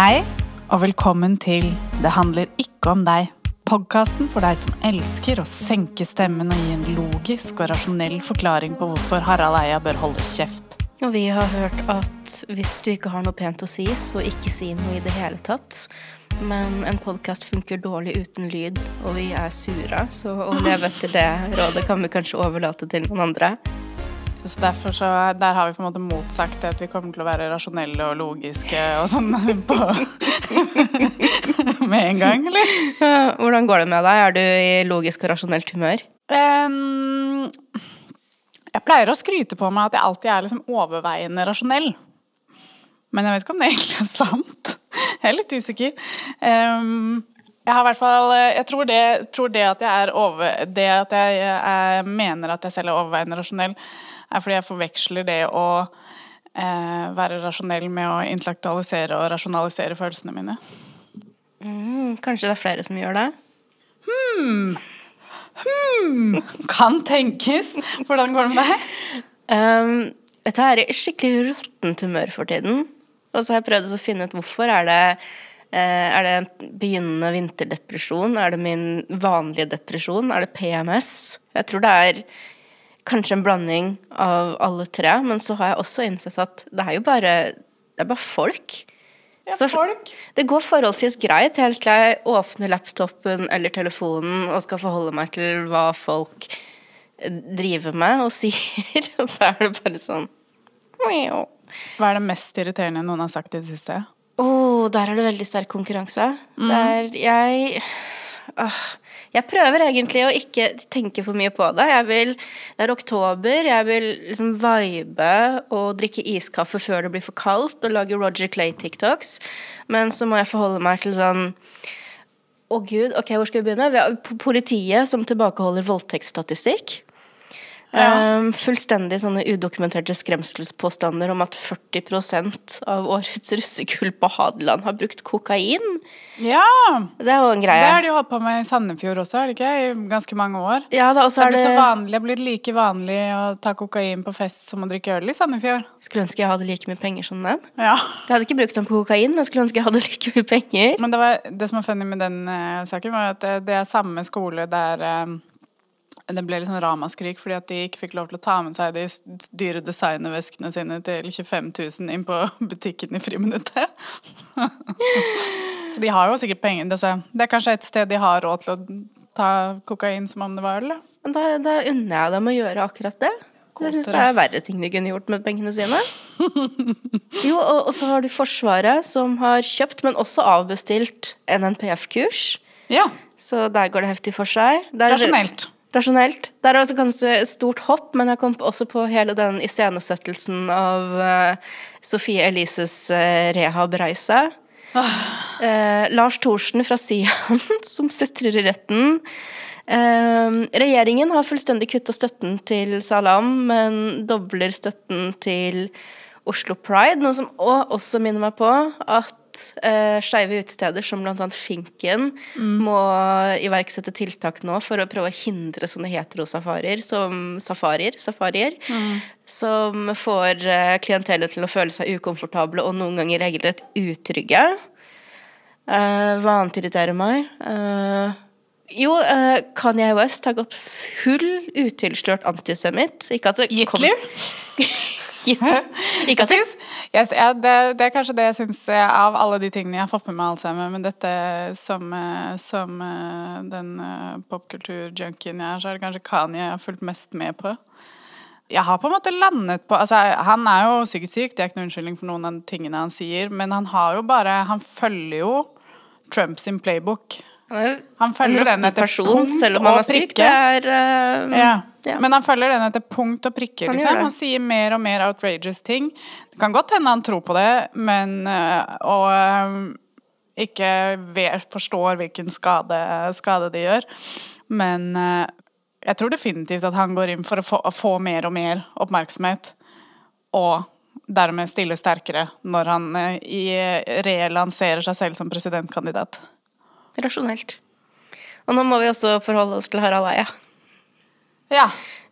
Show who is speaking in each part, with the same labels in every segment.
Speaker 1: Hei, og velkommen til Det handler ikke om deg. Podkasten for deg som elsker å senke stemmen og gi en logisk og rasjonell forklaring på hvorfor Harald Eia bør holde kjeft.
Speaker 2: Og vi har hørt at hvis du ikke har noe pent å si, så ikke si noe i det hele tatt. Men en podkast funker dårlig uten lyd, og vi er sure, så å leve etter det rådet kan vi kanskje overlate til noen andre.
Speaker 1: Så derfor så, Der har vi på en måte motsagt at vi kommer til å være rasjonelle og logiske og sånn på med en gang, eller?
Speaker 2: Hvordan går det med deg? Er du i logisk og rasjonelt humør?
Speaker 1: Um, jeg pleier å skryte på meg at jeg alltid er liksom overveiende rasjonell. Men jeg vet ikke om det egentlig er sant. Jeg er litt usikker. Um, jeg har i hvert fall Jeg tror det, tror det at jeg er over Det at jeg, jeg mener at jeg selv er overveiende rasjonell, er fordi jeg forveksler det å eh, være rasjonell med å intellektualisere og rasjonalisere følelsene mine.
Speaker 2: Mm, kanskje det er flere som gjør det?
Speaker 1: Kan tenkes. Hvordan går det med deg?
Speaker 2: Um, vet du, jeg er i skikkelig råttent humør for tiden. Og så har jeg prøvd å finne ut hvorfor. Er det, eh, er det begynnende vinterdepresjon? Er det min vanlige depresjon? Er det PMS? Jeg tror det er kanskje en blanding av alle tre, men så har jeg også innsett at det er jo bare, det er bare folk.
Speaker 1: Ja,
Speaker 2: Så-
Speaker 1: folk.
Speaker 2: Det går forholdsvis greit helt til jeg åpner laptopen eller telefonen og skal forholde meg til hva folk eh, driver med og sier, og da er det bare sånn
Speaker 1: Hva er det mest irriterende noen har sagt i det siste?
Speaker 2: der er det veldig sterk konkurranse. Der jeg Åh, Jeg prøver egentlig å ikke tenke for mye på det. Jeg vil, det er oktober, jeg vil liksom vibe og drikke iskaffe før det blir for kaldt, og lage Roger Clay-TikToks. Men så må jeg forholde meg til sånn Å gud, ok, hvor skal vi begynne? Vi har politiet som tilbakeholder voldtektsstatistikk.
Speaker 1: Ja.
Speaker 2: Um, fullstendig sånne udokumenterte skremselspåstander om at 40% av årets russekull på Hadeland har brukt kokain.
Speaker 1: Ja!
Speaker 2: Det er jo en greie.
Speaker 1: Det har de holdt på med i Sandefjord også, er det ikke? I ganske mange år.
Speaker 2: Ja, da,
Speaker 1: Det er blitt så
Speaker 2: det
Speaker 1: vanlig, det er blitt like vanlig å ta kokain på fest som å drikke øl i Sandefjord.
Speaker 2: Skulle ønske jeg hadde like mye penger som dem.
Speaker 1: Ja.
Speaker 2: Jeg hadde ikke brukt dem på kokain, men jeg skulle ønske jeg hadde like mye penger.
Speaker 1: Men det, var, det som er funny med den uh, saken, var at det, det er samme skole der eh, det ble liksom ramaskrik fordi at de ikke fikk lov til å ta med seg de dyre designerveskene sine til 25 000 inn på butikken i friminuttet. Så de har jo sikkert penger. Det er- kanskje et sted de har råd til å ta kokain som om det var øl. da.
Speaker 2: Men da, da unner jeg dem å gjøre akkurat det. Jeg syns det er verre ting de kunne gjort med pengene sine. Jo, og, og så har du Forsvaret, som har kjøpt, men også avbestilt NNPF-kurs.
Speaker 1: Ja,
Speaker 2: Så der går det heftig for seg. Der,
Speaker 1: rasjonelt.
Speaker 2: Rasjonelt. Det er også ganske stort hopp, men jeg kom også på hele den iscenesettelsen av uh, Sofie Elises uh, rehabreise. Eh, Lars Thorsen fra Sian som sutrer i retten. Regjeringen har fullstendig kutta støtten til Salam, men dobler støtten til Oslo Pride, noe som også minner meg på at uh, skeive utesteder som bl.a. Finken må iverksette tiltak nå for å prøve å hindre sånne heterosafarier som safarier, safarier som får uh, klientellet til å føle seg ukomfortable og noen ganger regelrett utrygge. Eh, hva annet irriterer meg? Eh, jo, uh, Kanye West har gått full utilslørt antisemitt. Ikke at det kom- Ikke at
Speaker 1: jeg, ja, det, det er kanskje det jeg syns av alle de tingene jeg har fått med meg alzheimer, men dette som, eh, som eh, den eh, popkulturjunkien jeg er, så er det kanskje Kanye jeg har fulgt mest med på. Jeg har på en måte landet på altså Han er jo psykisk syk, det er ikke noen unnskyldning for noen av tingene han sier, men han har jo bare Han følger jo Trumps playbook.
Speaker 2: Han er
Speaker 1: følger den etter
Speaker 2: person,
Speaker 1: punkt
Speaker 2: selv om han
Speaker 1: og prikke.
Speaker 2: Er uh,
Speaker 1: Ja.
Speaker 2: ja.
Speaker 1: Men han følger den etter punkt og prikke.
Speaker 2: Han
Speaker 1: Liksom. Han sier mer og mer outrageous ting. Det kan godt hende han tror på det, men øh, Og um, ikke vet, forstår hvilken skade, skade de gjør. Men uh, jeg tror definitivt at han går inn for å få, å få mer og mer oppmerksomhet. Og dermed stille sterkere når han uh, i relanserer seg selv som presidentkandidat.
Speaker 2: Rasjonelt. Og nå må vi også forholde oss til Harald Eia.
Speaker 1: Ja.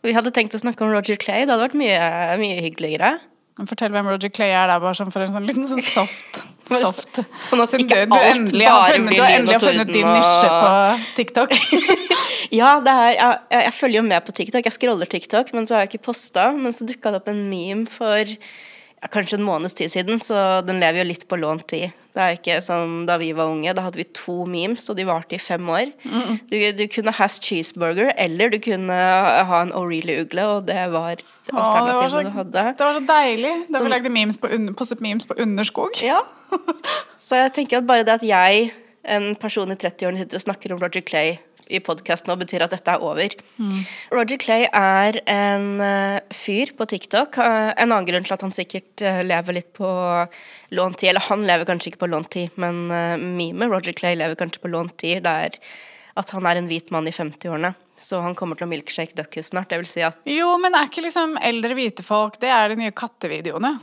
Speaker 2: Vi hadde tenkt å snakke om Roger Clay. Det hadde vært mye, mye hyggeligere.
Speaker 1: Fortell hvem Roger Clay er der, bare sånn for en sånn liten sånn soft, Soft.
Speaker 2: Sånn at ikke alt
Speaker 1: endelig har
Speaker 2: bare
Speaker 1: funnet,
Speaker 2: blir
Speaker 1: du har
Speaker 2: lyn
Speaker 1: endelig
Speaker 2: og
Speaker 1: funnet din nisje på TikTok.
Speaker 2: Ja, det er, jeg jeg følger jo med på TikTok. Jeg scroller TikTok, men så har jeg ikke posta. Men så dukka det opp en meme for ja, kanskje en måneds tid siden, så den lever jo litt på lånt tid. Det er ikke sånn da vi var unge. Da hadde vi to memes, og de varte i fem år. Du, du kunne ha cheeseburger, eller du kunne ha en O'Reilly-ugle, og det var
Speaker 1: Å, det, var
Speaker 2: alternativet du hadde.
Speaker 1: det var så deilig da vi lagde memes på, postet memes på Underskog.
Speaker 2: Ja. Så jeg tenker at bare det at jeg, en person i 30-årene, sitter og snakker om Roger Clay i podkast nå, betyr at dette er over. Roger Clay er en eh, fyr på TikTok. Eh, en annen grunn til at han sikkert eh, lever litt på lånt tid, eller han lever kanskje ikke på lånt tid, men memet Roger Clay lever kanskje på lånt tid. Det er at han er en hvit mann i 50-årene. Så han kommer til å milkshake duckes snart. Det vil si at
Speaker 1: Jo, men er ikke liksom eldre hvite folk Det er de nye kattevideoene.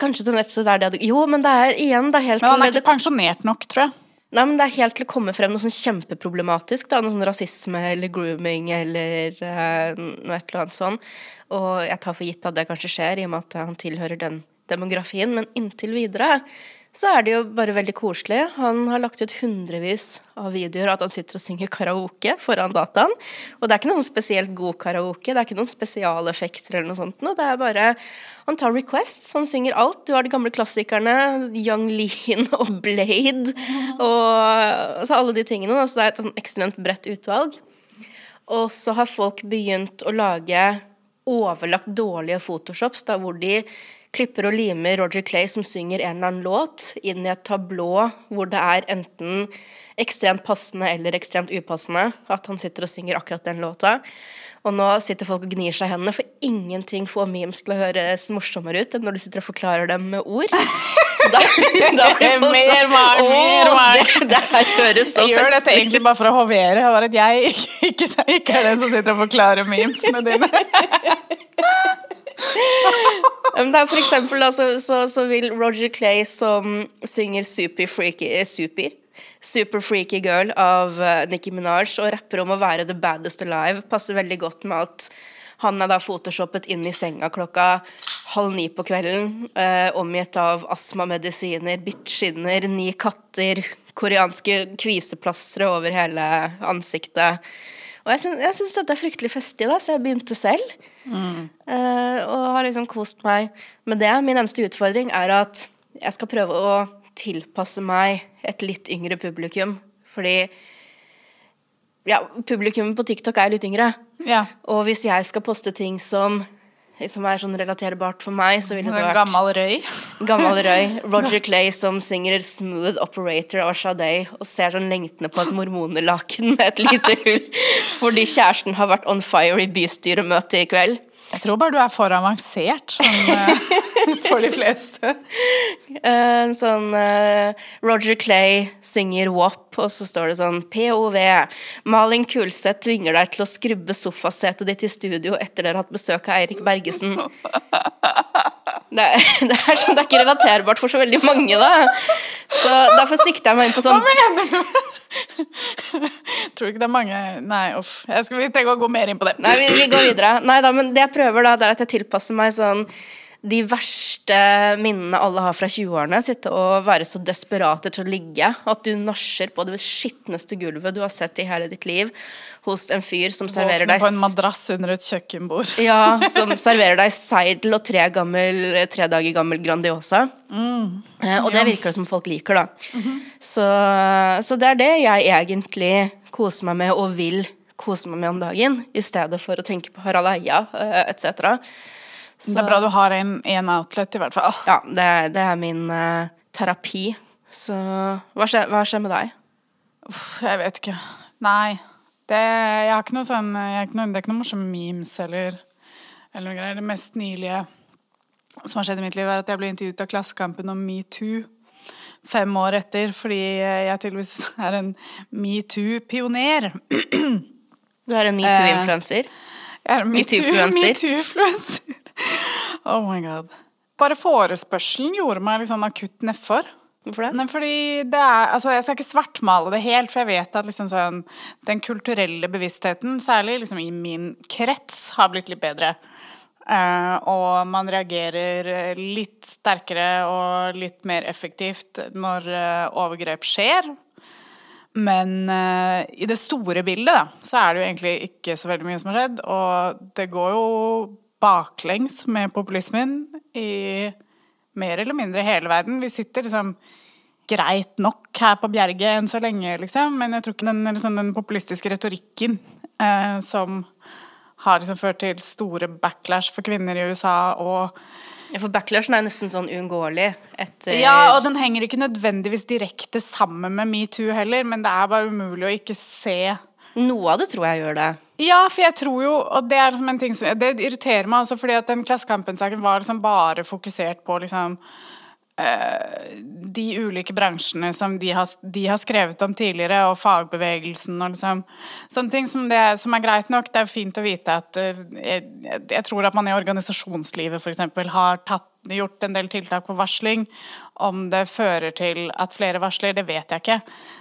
Speaker 2: kanskje til nett så er det Jo, men det er igjen det er helt
Speaker 1: Men han er ikke pensjonert nok, tror jeg.
Speaker 2: Nei, men Det er helt til å komme frem noe sånn kjempeproblematisk. Da, noe sånn rasisme eller grooming eller uh, noe et eller annet sånn. Og jeg tar for gitt at det kanskje skjer, i og med at han tilhører den demografien. Men inntil videre så er det jo bare veldig koselig. Han har lagt ut hundrevis av videoer av at han sitter og synger karaoke foran dataen. Og det er ikke noen spesielt god karaoke, det er ikke noen spesialeffekter eller noe sånt. noe. Det er bare Han tar requests, han synger alt. Du har de gamle klassikerne, Young Lean og Blade, og så alle de tingene. Altså det er et sånn ekstremt bredt utvalg. Og så har folk begynt å lage overlagt dårlige photoshops, da, hvor de klipper og limer Roger Clay som synger en eller annen låt, inn i et tablå hvor det er enten ekstremt passende eller ekstremt upassende at han sitter og synger akkurat den låta. Og nå sitter folk og gnir seg i hendene, for ingenting får memes til å høres morsommere ut enn når du sitter og forklarer dem med ord. Da, da blir folk
Speaker 1: Mer
Speaker 2: sånn,
Speaker 1: meg,
Speaker 2: «Åh,
Speaker 1: mer.
Speaker 2: Det, det her høres så
Speaker 1: Jeg gjør dette egentlig bare for å hovere. Bare at jeg ikke, ikke, ikke er den som sitter og forklarer memesene dine.
Speaker 2: Det er for eksempel, da, så, så, så vil Roger Clay som synger Super Freaky, eh, super, Super Freaky Girl av uh, Nicki Minaj og rapper om å være the baddest alive, passer veldig godt med at han er da photoshoppet inn i senga klokka halv ni på kvelden, eh, omgitt av astmamedisiner, bittskinner, ni katter, koreanske kviseplastre over hele ansiktet. Og jeg syns, dette er fryktelig festlig, da, så jeg begynte selv. Eh, og har liksom kost meg med det. Min eneste utfordring er at jeg skal prøve å tilpasse meg et litt yngre publikum. Fordi ja, publikummet på TikTok er litt yngre.
Speaker 1: Ja.
Speaker 2: Og hvis jeg skal poste ting som, som er sånn relaterbart for meg, så ville det vært
Speaker 1: Gammel røy.
Speaker 2: Gammel røy. Roger Clay som synger 'Smooth Operator' av Sade og ser sånn lengtende på et mormonelaken med et lite hull fordi kjæresten har vært on fire i bystyremøte i kveld.
Speaker 1: Jeg tror bare du er for avansert sånn, for de fleste.
Speaker 2: En sånn eh, Roger Clay synger WAP, og så står det sånn POV. Malin Kulseth tvinger deg til å skrubbe sofasetet ditt i studio etter dere har hatt besøk av Eirik Bergesen. Det er, det, er sånn, det er ikke relaterbart for så veldig mange, da. Så derfor sikter jeg meg inn på sånn
Speaker 1: Hva mener du? Tror du ikke det er mange Nei, uff. Skal, vi trenger å gå mer inn på det.
Speaker 2: Nei, vi, vi går videre. Nei da, men det jeg prøver da, det er at jeg tilpasser meg sånn de verste minnene alle har fra 20-årene. Sitte og være så desperate til å ligge at du nasjer på det skitneste gulvet du har sett i hele ditt liv hos en fyr som serverer
Speaker 1: Våkne
Speaker 2: deg
Speaker 1: på en madrass under et kjøkkenbord.
Speaker 2: Ja, som serverer deg seidel og tre, gammel, tre dager gammel Grandiosa. Eh, og det virker det som folk liker, da. så, så det er det jeg egentlig koser meg med og vil kose meg med om dagen, i stedet for å tenke på Harald Eia eh, etc.
Speaker 1: Det er bra du har en, en outlet, i hvert fall.
Speaker 2: Ja, det, det er min uh, terapi. Så hva skjer, hva skjer med deg?
Speaker 1: Uff, Jeg vet ikke. Nei. Det, jeg har ikke noe sånn, ikke noe, det er ikke noe morsomme memes eller, eller noe greier. Det mest nylige som har skjedd i mitt liv, er at jeg ble intervjuet av Klassekampen om metoo. Fem år etter, fordi jeg tydeligvis er en metoo-pioner.
Speaker 2: Du er en metoo-influenser.
Speaker 1: Jeg er en
Speaker 2: MeToo-fluencer.
Speaker 1: oh my god. Bare forespørselen gjorde meg sånn akutt nedfor.
Speaker 2: Hvorfor det?
Speaker 1: Nei, fordi det er, altså Jeg skal ikke svartmale det helt, for jeg vet at liksom sånn, den kulturelle bevisstheten, særlig liksom i min krets, har blitt litt bedre. Uh, og man reagerer litt sterkere og litt mer effektivt når uh, overgrep skjer. Men uh, i det store bildet da, så er det jo egentlig ikke så veldig mye som har skjedd. Og det går jo baklengs med populismen i mer eller mindre hele verden. Vi sitter liksom greit nok her på Bjerget enn så lenge, liksom. Men jeg tror ikke den, liksom, den populistiske retorikken eh, som har liksom ført til store backlash for kvinner i USA og
Speaker 2: ja, For backlashen er nesten sånn uunngåelig etter
Speaker 1: Ja, og den henger ikke nødvendigvis direkte sammen med metoo heller, men det er bare umulig å ikke se
Speaker 2: Noe av det tror jeg gjør det.
Speaker 1: Ja, for jeg tror jo, og det er liksom en ting som Det irriterer meg altså fordi at den Klassekampen-saken var liksom bare fokusert på liksom Eh, de ulike bransjene som de har, de har, skrevet om tidligere, og fagbevegelsen og liksom Sånne ting som, det, som er greit nok. Det er fint å vite at uh, jeg, jeg, tror at man i organisasjonslivet f.eks. har tatt, gjort en del tiltak på varsling. Om det fører til at flere varsler, det vet jeg ikke.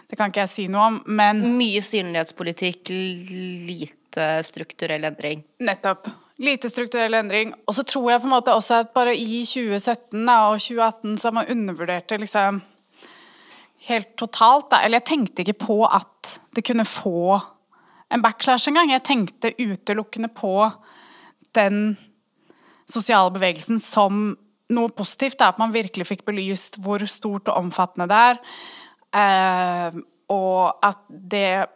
Speaker 1: Det kan ikke jeg si noe om, men
Speaker 2: Mye synlighetspolitikk, lite strukturell endring.
Speaker 1: Nettopp. Lite strukturell endring. Og så tror jeg på en måte også at bare i 2017 og 2018 så har man undervurdert det liksom helt totalt. Da. Eller jeg tenkte ikke på at det kunne få en backlash engang. Jeg tenkte utelukkende på den sosiale bevegelsen som noe positivt. Da, at man virkelig fikk belyst hvor stort og omfattende det er. Eh, og at det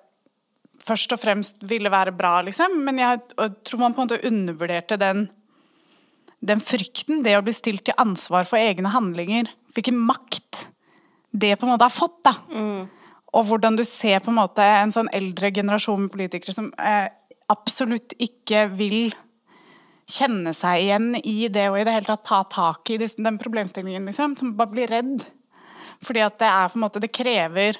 Speaker 1: først og fremst ville være bra, liksom. Men jeg, tror man på en måte undervurderte den, den frykten, det å bli stilt til ansvar for egne handlinger. Hvilken makt det på en måte har fått, da. Mm. Og hvordan du ser på en måte en sånn eldre generasjon med politikere som eh, absolutt ikke vil kjenne seg igjen i det og i det hele tatt ta tak i den problemstillingen, liksom. Som bare blir redd. Fordi at det er på en måte Det krever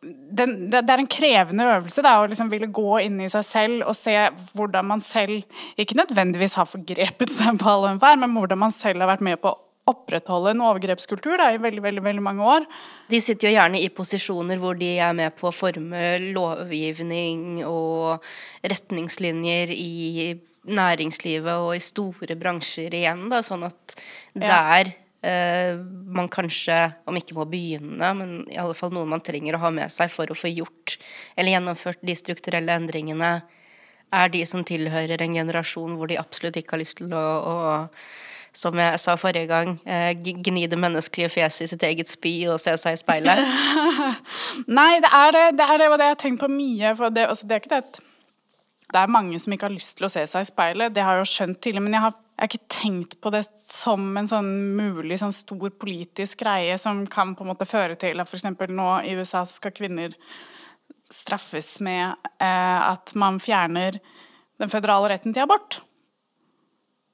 Speaker 1: den, det, er en krevende øvelse da, å liksom ville gå inn i seg selv og se hvordan man selv ikke nødvendigvis har forgrepet seg på alle enhver, men hvordan man selv har vært med på å opprettholde en overgrepskultur da, i veldig, veldig, veldig mange år.
Speaker 2: De sitter jo gjerne i posisjoner hvor de er med på å forme lovgivning og retningslinjer i næringslivet og i store bransjer igjen, da, sånn at der ja man kanskje, om ikke må begynne, men i alle fall noe man trenger å ha med seg for å få gjort eller gjennomført de strukturelle endringene, er de som tilhører en generasjon hvor de absolutt ikke har lyst til å, å som jeg sa forrige gang, uh, gni det menneskelige fjeset i sitt eget spy og se seg i speilet.
Speaker 1: Nei, det er det. Det er det, og det jeg har tenkt på mye. For det, altså, det er ikke det det er mange som ikke har lyst til å se seg i speilet. Det har jeg jo skjønt tidligere. men jeg har jeg har ikke tenkt på det som en sånn mulig sånn stor politisk greie som kan på en måte føre til at f.eks. nå i USA så skal kvinner straffes med eh, at man fjerner den føderale retten til abort.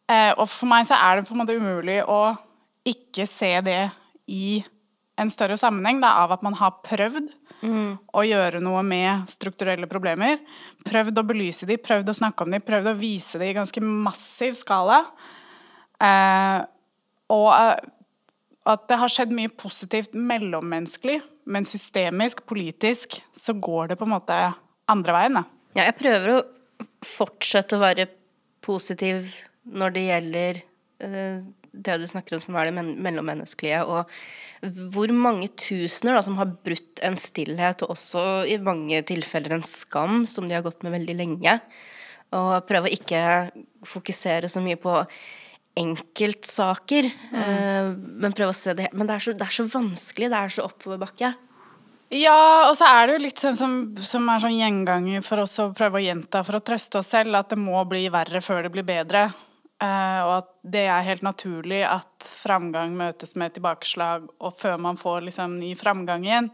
Speaker 1: Eh, og for meg så er det på en måte umulig å ikke se det i en større sammenheng da, av at man har prøvd Mm. Å gjøre noe med strukturelle problemer. Prøvd å belyse de, prøvd å snakke om de, prøvd å vise de i ganske massiv skala. Eh, og eh, at det har skjedd mye positivt mellommenneskelig, men systemisk, politisk, så går det på en måte andre veien. Da.
Speaker 2: Ja, jeg prøver å fortsette å være positiv når det gjelder uh, det du snakker om som er det mellommenneskelige, og hvor mange tusener da, som har brutt en stillhet, og også i mange tilfeller en skam som de har gått med veldig lenge. Og prøve å ikke fokusere så mye på enkeltsaker, mm. uh, men prøve å se det Men det er, så, det er så vanskelig, det er så oppoverbakke.
Speaker 1: Ja, og så er det jo litt sånn som, som er sånn gjenganger for oss å prøve å gjenta for å trøste oss selv, at det må bli verre før det blir bedre. Uh, og at det er helt naturlig at framgang møtes med tilbakeslag, og før man får liksom ny framgang igjen.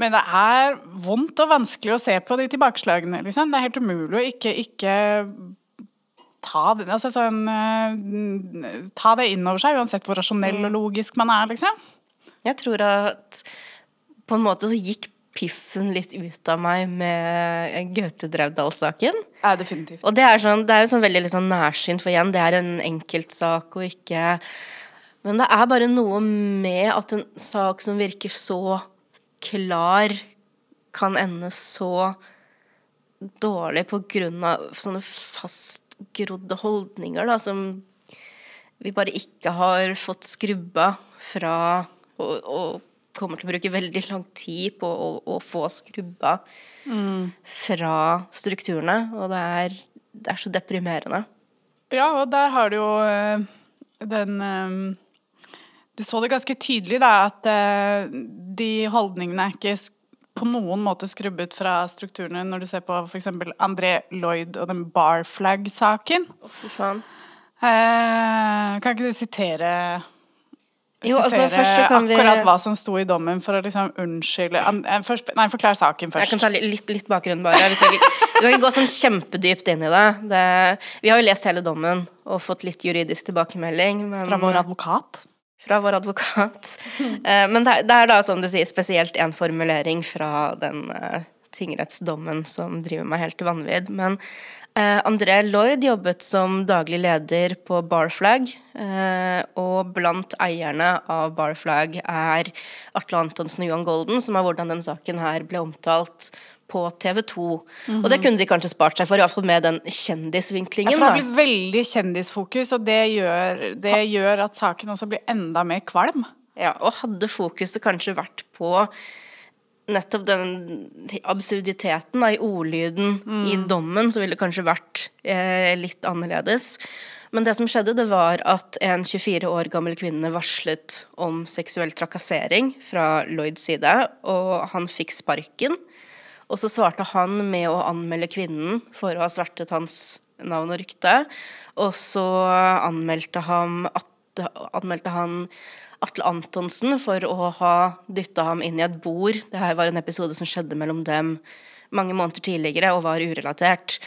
Speaker 1: Men det er vondt og vanskelig å se på de tilbakeslagene. Liksom. Det er helt umulig å ikke, ikke ta, det, altså sånn, uh, ta det inn over seg, uansett hvor rasjonell og logisk man er, liksom.
Speaker 2: Jeg tror at på en måte så gikk piffen litt ut av meg med Gaute Draudal-saken.
Speaker 1: Ja, definitivt.
Speaker 2: Og det er, sånn, det er sånn veldig liksom nærsynt, for igjen, det er en enkeltsak og ikke Men det er bare noe med at en sak som virker så klar, kan ende så dårlig på grunn av sånne fast fastgrodde holdninger da, som vi bare ikke har fått skrubba fra og, og kommer til å bruke veldig lang tid på å, å få skrubba fra strukturene. Og det er, det er så deprimerende.
Speaker 1: Ja, og der har du jo eh, den eh, Du så det ganske tydelig, da, at eh, de holdningene er ikke på noen måte skrubbet fra strukturene når du ser på f.eks. André Lloyd og den Barflag-saken.
Speaker 2: Å, fy faen.
Speaker 1: Eh, kan ikke du sitere
Speaker 2: Jo, altså,
Speaker 1: sitere
Speaker 2: kan vi-
Speaker 1: akkurat hva som sto i dommen, for å liksom unnskylde eh, Nei, forklar saken først.
Speaker 2: Jeg kan ta litt, litt, bakgrunn, bare. Vi skal, ikke, gå sånn kjempedypt inn i det. det. Vi har jo lest hele dommen og fått litt juridisk tilbakemelding. Men,
Speaker 1: Fra vår advokat.
Speaker 2: fra vår advokat. Eh, Men det, er- det da, som du sier, spesielt en formulering fra den eh, tingrettsdommen som driver meg helt til vanvidd. Men André Lloyd jobbet som daglig leder på Barflag, eh, og blant eierne av Barflag er Atle Antonsen og Johan Golden, som er hvordan den saken her ble omtalt på TV 2. Og det kunne de kanskje spart seg for, iallfall med den
Speaker 1: Ja,
Speaker 2: kjendisvinklingen.
Speaker 1: for det blir veldig kjendisfokus, og det gjør, det gjør at saken også blir enda mer kvalm.
Speaker 2: Ja, og hadde fokuset kanskje vært på nettopp den absurditeten da, i ordlyden i dommen, så ville det kanskje vært eh, litt annerledes. Men det som skjedde, det var at en 24 år gammel kvinne varslet om seksuell trakassering fra Lloyds side, og han fikk sparken. Og så svarte han med å anmelde kvinnen for å ha svertet hans navn og rykte. Og så anmeldte han, at, anmeldte han Atle Antonsen for å ha dytta ham inn i et bord. Det her var en episode som skjedde mellom dem mange måneder tidligere og var urelatert.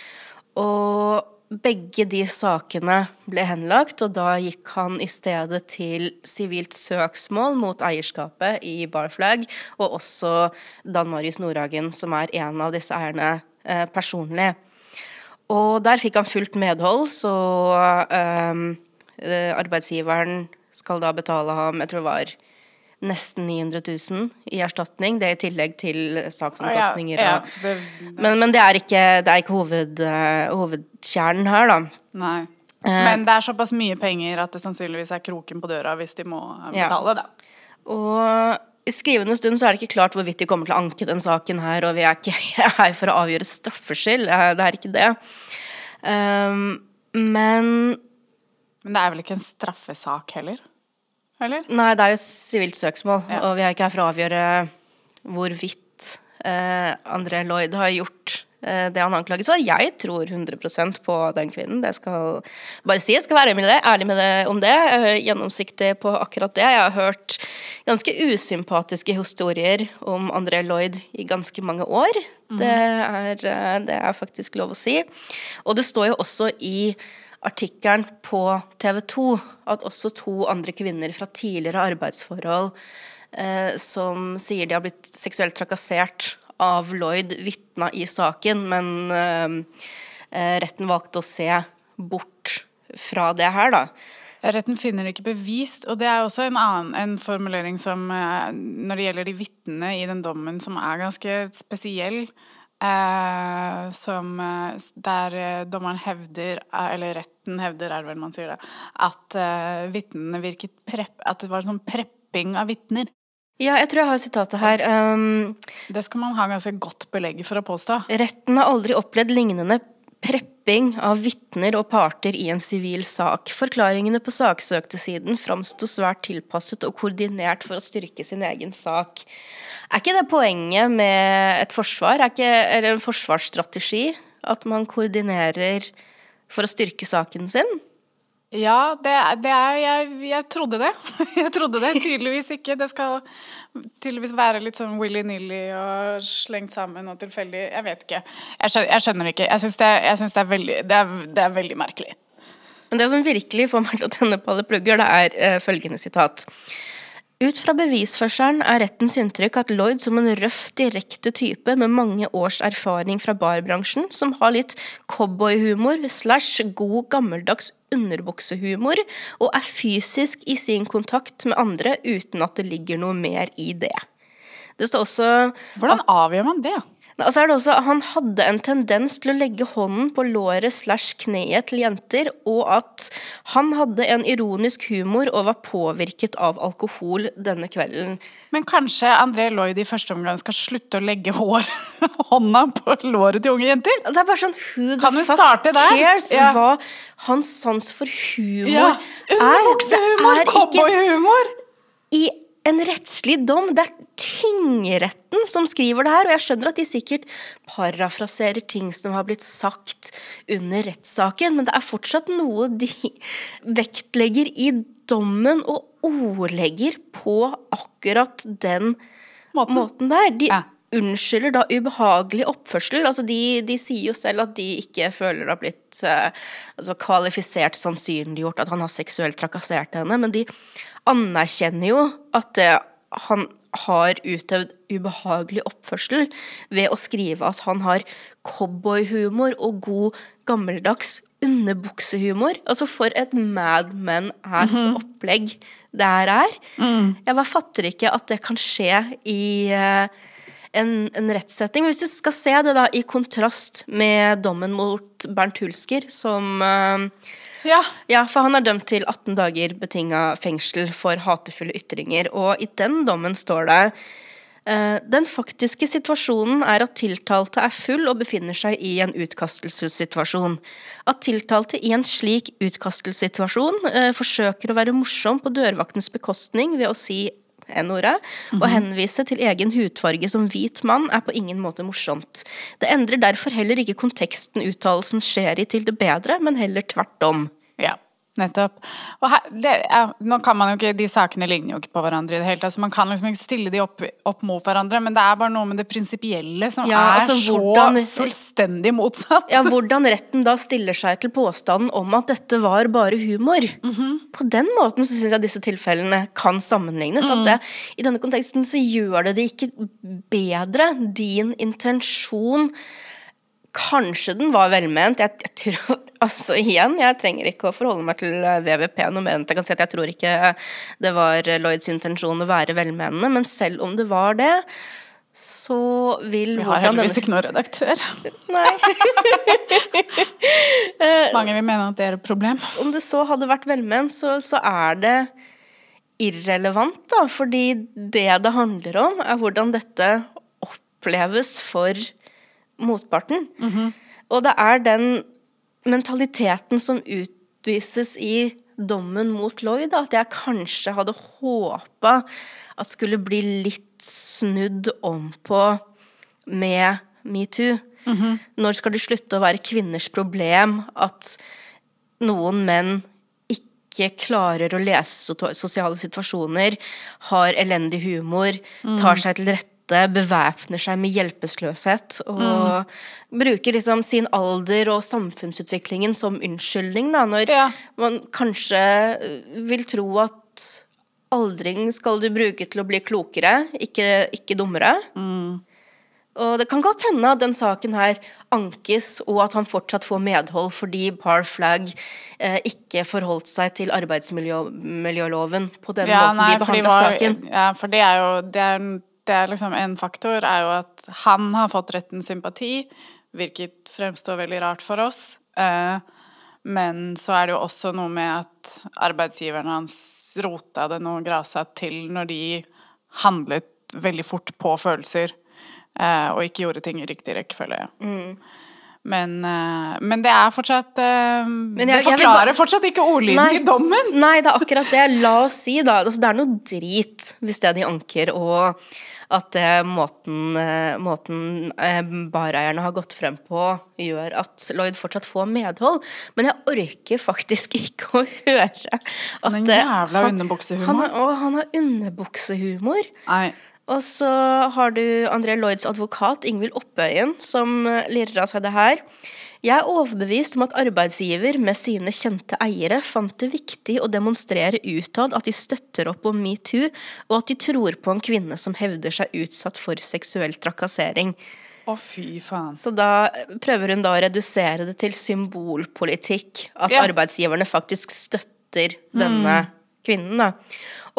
Speaker 2: Og begge de sakene ble henlagt, og da gikk han i stedet til sivilt søksmål mot eierskapet i Barflag, og også Dan Marius Nordhagen, som er en av disse eierne eh, personlig. Og der fikk han fullt medhold, så ehm, eh, arbeidsgiveren skal da betale ham, jeg tror det var nesten 900 000 i erstatning. Det er i tillegg til saksomkostninger.
Speaker 1: Ja, ja, det,
Speaker 2: men, men det er ikke, det er ikke hoved, uh, hovedkjernen her, da.
Speaker 1: nei.
Speaker 2: Eh.
Speaker 1: Men det er såpass mye penger at det sannsynligvis er kroken på døra hvis de må betale,
Speaker 2: Ja.
Speaker 1: da.
Speaker 2: Og i skrivende stund så er det ikke klart hvorvidt de kommer til å anke den saken her, og vi er ikke her for å avgjøre straffskyld. eh, Det er ikke det. Um, men
Speaker 1: Men det er vel ikke en straffesak heller? Eller?
Speaker 2: Nei, det er jo sivilt søksmål,
Speaker 1: Ja.
Speaker 2: og vi er ikke her for å avgjøre hvorvidt eh, André Lloyd har gjort eh, det han anklages for. Jeg tror 100% på den kvinnen. Det skal bare si. Jeg skal være med det, ærlig med det om det. eh, gjennomsiktig på akkurat det. Jeg har hørt ganske usympatiske historier om André Lloyd i ganske mange år. Det, er, eh, det er faktisk lov å si. Og det står jo også i artikkelen på TV 2 at også to andre kvinner fra tidligere arbeidsforhold eh, som sier de har blitt seksuelt trakassert av Lloyd, vitna i saken, men eh, eh, retten valgte å se bort fra det her, da.
Speaker 1: Retten finner det ikke bevist, og det er også en annen en formulering som eh, Når det gjelder de vitnene i den dommen, som er ganske spesiell. Eh, som eh, Der eh, dommeren hevder, eh, eller retten hevder, er det vel man sier det, at eh, vitnene virket prepp... At det var sånn prepping av vitner.
Speaker 2: Ja, jeg tror jeg har sitatet her. Um,
Speaker 1: Det skal man ha ganske godt belegg for å påstå.
Speaker 2: Retten har aldri opplevd lignende prepping av vitner og parter i en sivil sak. Forklaringene på saksøktesiden framsto svært tilpasset og koordinert for å styrke sin egen sak. Er ikke det poenget med et forsvar, er ikke, eller en forsvarsstrategi? At man koordinerer for å styrke saken sin?
Speaker 1: Ja, det, det er jeg, jeg trodde det. Jeg trodde det. Tydeligvis ikke. Det skal tydeligvis være litt sånn willy-nilly og slengt sammen og tilfeldig. Jeg vet ikke. Jeg skjønner, jeg skjønner ikke. Jeg det, synes det, det, er, det er veldig merkelig.
Speaker 2: Men det som virkelig får meg til å tenne på alle plugger, det er eh, følgende sitat. Ut fra bevisførselen er rettens inntrykk at Lloyd som en røff, direkte type med mange års erfaring fra barbransjen, som har litt cowboyhumor slash god gammeldags underbuksehumor, og er fysisk i sin kontakt med andre uten at det ligger noe mer i det. Det står også
Speaker 1: Hvordan avgjør man det?
Speaker 2: Og så er det også, Han hadde en tendens til å legge hånden på låret slash kneet til jenter, og at han hadde en ironisk humor og var påvirket av alkohol denne kvelden.
Speaker 1: Men kanskje André Lloyd i første omgang skal slutte å legge hår, hånda på låret til unge jenter?
Speaker 2: Det er bare sånn Who
Speaker 1: Kan
Speaker 2: the fuck
Speaker 1: starte der?
Speaker 2: cares
Speaker 1: Ja.
Speaker 2: hva hans sans for humor
Speaker 1: Ja,
Speaker 2: er?
Speaker 1: Underbuksehumor,
Speaker 2: er
Speaker 1: cowboyhumor!
Speaker 2: i en rettslig dom. Det er tingretten som skriver det her, og jeg skjønner at de sikkert parafraserer ting som har blitt sagt under rettssaken, men det er fortsatt noe de vektlegger i dommen og ordlegger på akkurat den
Speaker 1: Måten.
Speaker 2: måten der. De
Speaker 1: Ja.
Speaker 2: unnskylder da ubehagelig oppførsel. Altså de, de sier jo selv at de ikke føler det har blitt eh, altså kvalifisert sannsynliggjort at han har seksuelt trakassert henne, men de anerkjenner jo at han har utøvd ubehagelig oppførsel ved å skrive at han har cowboyhumor og god gammeldags underbuksehumor. Altså for et Mad Men-ass-opplegg det her er. Jeg bare fatter ikke at det kan skje i uh, en, en rettssetting. Hvis du skal se det da i kontrast med dommen mot Bernt Hulsker, som eh,
Speaker 1: Ja.
Speaker 2: Ja, for han er dømt til 18 dager betinga fengsel for hatefulle ytringer, og i den dommen står det eh, den faktiske situasjonen er at tiltalte er full og befinner seg i en utkastelsessituasjon. At tiltalte i en slik utkastelsessituasjon eh, forsøker å være morsom på dørvaktens bekostning ved å si N-ordet, og henvise til egen hudfarge som hvit mann er på ingen måte morsomt. Det endrer derfor heller ikke konteksten uttalelsen skjer i til det bedre, men heller tvert om.
Speaker 1: Nettopp. Her, det, ja, nå kan man jo ikke, De sakene ligner jo ikke på hverandre i det hele tatt, Altså man kan liksom ikke stille de opp, opp mot hverandre, men det er bare noe med det prinsipielle som
Speaker 2: Ja,
Speaker 1: er
Speaker 2: altså,
Speaker 1: så fullstendig motsatt.
Speaker 2: Ja, hvordan retten da stiller seg til påstanden om at dette var bare humor. På den måten så syns jeg disse tilfellene kan sammenlignes. At det, I denne konteksten så gjør det det ikke bedre. Din intensjon Kanskje den var velment. Jeg, jeg tror, altså igjen, jeg trenger ikke å forholde meg til eh, VVP noe mer enn jeg kan si at jeg tror ikke det var Lloyds intensjon å være velmenende, men selv om det var det, så vil
Speaker 1: Vi har heldigvis ikke noen redaktør.
Speaker 2: Nei.
Speaker 1: Mange vil mene at det er et problem.
Speaker 2: om det så hadde vært velment, så, så er det irrelevant, da. Fordi det det handler om, er hvordan dette oppleves for motparten. Og det er den mentaliteten som utvises i dommen mot Lloyd, at jeg kanskje hadde håpa at skulle bli litt snudd om på med metoo. Når skal det slutte å være kvinners problem at noen menn ikke klarer å lese sosiale situasjoner, har elendig humor, tar seg til rette, bevæpner seg med hjelpeløshet og bruker liksom sin alder og samfunnsutviklingen som unnskyldning, da, når
Speaker 1: Ja.
Speaker 2: man kanskje eh, vil tro at aldring skal du bruke til å bli klokere, ikke, ikke dummere. Og det kan godt hende at den saken her ankes, og at han fortsatt får medhold fordi Bar Flag eh, ikke forholdt seg til arbeidsmiljøloven på den måten
Speaker 1: nei, de
Speaker 2: behandla saken.
Speaker 1: Ja, for det er jo det det er liksom En faktor er jo at han har fått rettens sympati, hvilket fremstår veldig rart for oss. Eh, men så er det jo også noe med at arbeidsgiverne hans rota det noe grasa til når de handlet veldig fort på følelser, eh, og ikke gjorde ting i riktig rekkefølge.
Speaker 2: Mm.
Speaker 1: Men, eh, men det er fortsatt eh,
Speaker 2: jeg-
Speaker 1: Det forklarer
Speaker 2: bare-
Speaker 1: fortsatt ikke ordlyden i dommen!
Speaker 2: Nei, det er akkurat det. La oss si, da. Altså, det er noe drit hvis det de anker, og at eh, måten, måten bareierne har gått frem på, gjør at Lloyd fortsatt får medhold. Men jeg orker faktisk ikke å høre at
Speaker 1: Den jævla underbuksehumor.
Speaker 2: Han han har underbuksehumor.
Speaker 1: Nei.
Speaker 2: Og så har du André Lloyds advokat Ingvild Oppøyen, som eh, lirer av seg det her. Jeg er overbevist om at arbeidsgiver med sine kjente eiere fant det viktig å demonstrere utad at de støtter opp om metoo, og at de tror på en kvinne som hevder seg utsatt for seksuell trakassering.
Speaker 1: Å, fy faen.
Speaker 2: Så da prøver hun da å redusere det til symbolpolitikk. At
Speaker 1: Ja.
Speaker 2: arbeidsgiverne faktisk støtter denne kvinnen, da.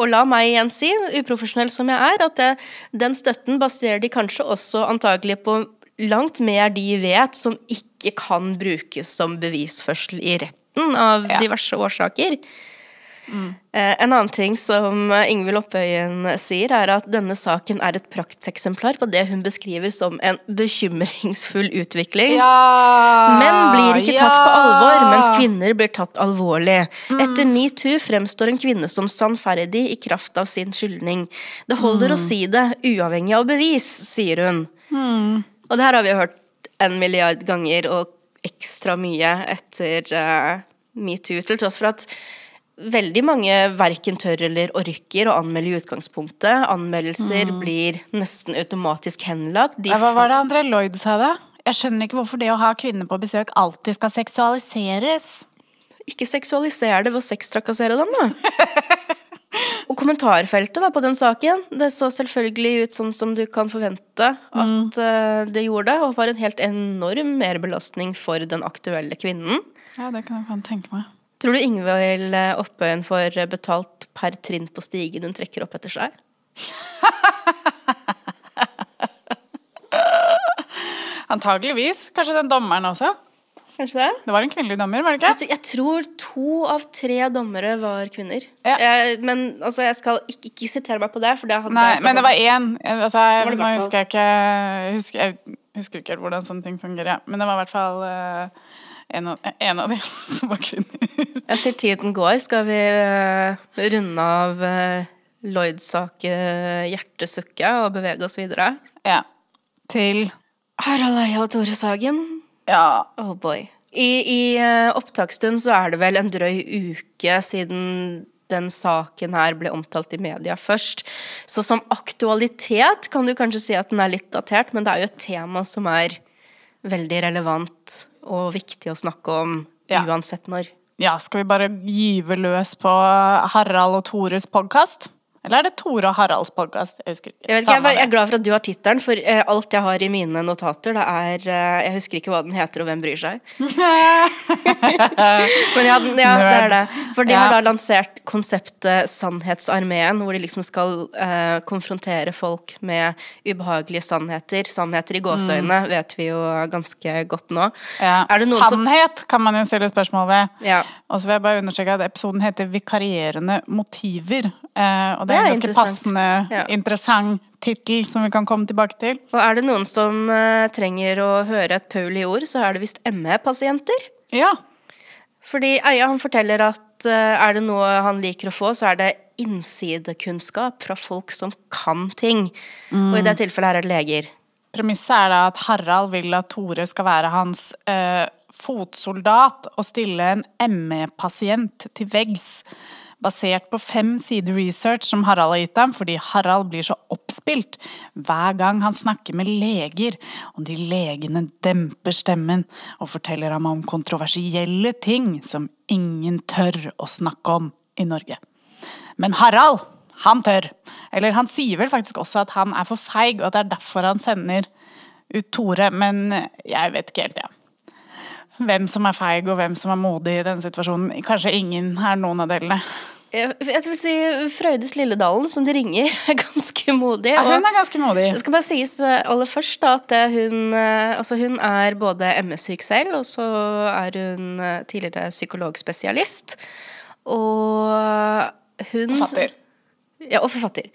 Speaker 2: Og la meg igjen si, uprofesjonell som jeg er, at det, den støtten baserer de kanskje også antagelig på langt mer de vet som ikke kan brukes som bevisførsel i retten av
Speaker 1: Ja.
Speaker 2: diverse årsaker. Eh, En annen ting som eh, Ingvild Oppøyen sier, er at denne saken er et prakteksemplar på det hun beskriver som en bekymringsfull utvikling.
Speaker 1: Ja!
Speaker 2: Menn blir ikke tatt på alvor, mens kvinner blir tatt alvorlig. Etter metoo fremstår en kvinne som sannferdig i kraft av sin skyldning. Det holder å si det, uavhengig av bevis, sier hun. Og det her har vi hørt en milliard ganger, og ekstra mye etter uh, metoo, til tross for at veldig mange verken tør eller orker å anmelde i utgangspunktet. Anmeldelser blir nesten automatisk henlagt. De
Speaker 1: Hva var det André Lloyd sa da? Jeg skjønner ikke hvorfor det å ha kvinner på besøk alltid skal seksualiseres.
Speaker 2: Ikke seksualiser det ved å sextrakassere dem, da. Og kommentarfeltet da på den saken, det så selvfølgelig ut sånn som du kan forvente at eh, det gjorde, og var en helt enorm merbelastning for den aktuelle kvinnen.
Speaker 1: Ja, det kan jeg tenke meg.
Speaker 2: Tror du Ingvild eh, Oppøyen får betalt per trinn på stigen hun trekker opp etter seg?
Speaker 1: Antageligvis. Kanskje den dommeren også.
Speaker 2: Kanskje det?
Speaker 1: Det var en kvinnelig dommer, var det ikke?
Speaker 2: Altså, jeg tror to av tre dommere var kvinner.
Speaker 1: Ja.
Speaker 2: Jeg, men altså, jeg skal ikke, ikke sitere meg på det. For det
Speaker 1: Nei, men det var én. Altså, jeg,
Speaker 2: var det
Speaker 1: nå husker jeg ikke husker, Jeg husker ikke helt hvordan sånne ting fungerer, men det var i hvert fall eh, en, av, en av de som var kvinner.
Speaker 2: Jeg ser tiden går. Skal vi eh, runde av uh, Lloyd-saken, hjertesukket, og bevege oss videre?
Speaker 1: ja. Til
Speaker 2: Harald Eia og Tore Sagen.
Speaker 1: Ja.
Speaker 2: Oh boy. I, i eh, opptaksstund så er det vel en drøy uke siden den saken her ble omtalt i media først. Så som aktualitet kan du kanskje si at den er litt datert, men det er jo et tema som er veldig relevant og viktig å snakke om
Speaker 1: Ja.
Speaker 2: uansett når.
Speaker 1: ja, skal vi bare gyve løs på Harald og Tores podkast? Eller er det Tore og Haralds podkast? Jeg husker ikke.
Speaker 2: Jeg, ikke, jeg, jeg er glad for at du har tittelen, for uh, alt jeg har i mine notater, det er uh, Jeg husker ikke hva den heter, og hvem bryr seg. Men ja, den- ja, det er det. For de
Speaker 1: Ja.
Speaker 2: har da lansert konseptet Sannhetsarmeen, hvor de liksom skal uh, konfrontere folk med ubehagelige sannheter. Sannheter i gåseøyne vet vi jo ganske godt nå.
Speaker 1: Ja.
Speaker 2: Det noen som
Speaker 1: Sannhet kan man jo stille spørsmål ved. Og så vil jeg bare understreke at episoden heter 'Vikarierende motiver'. Og det
Speaker 2: Det
Speaker 1: er en ganske passende,
Speaker 2: Ja.
Speaker 1: interessant tittel som vi kan komme tilbake til.
Speaker 2: Og er det noen som uh, trenger å høre et Paul i ord, så er det visst ME-pasienter.
Speaker 1: Ja.
Speaker 2: Fordi Eia han forteller at uh, er det noe han liker å få, så er det innsidekunnskap fra folk som kan ting. Og i det tilfellet her er det leger.
Speaker 1: Premisset er da at Harald vil at Tore skal være hans uh, fotsoldat og stille en ME-pasient til veggs. Basert på fem sider research som Harald har gitt ham, fordi Harald blir så oppspilt hver gang han snakker med leger, og de legene demper stemmen og forteller ham om kontroversielle ting som ingen tør å snakke om i Norge. Men Harald, han tør. Eller han sier vel faktisk også at han er for feig, og at det er derfor han sender ut Tore, men jeg vet ikke helt, ja. Hvem som er feig og hvem som er modig i denne situasjonen. Kanskje ingen er noen av delene.
Speaker 2: Jeg jeg vil si Frøydis Lilledalen, som de ringer, er ganske modig.
Speaker 1: Ja, hun er ganske modig.
Speaker 2: Det skal bare sies eh, aller først da, at eh, hun, eh, altså hun er både MS-syk selv, og så er hun eh, tidligere psykologspesialist. Og hun
Speaker 1: Forfatter.
Speaker 2: Ja, og forfatter.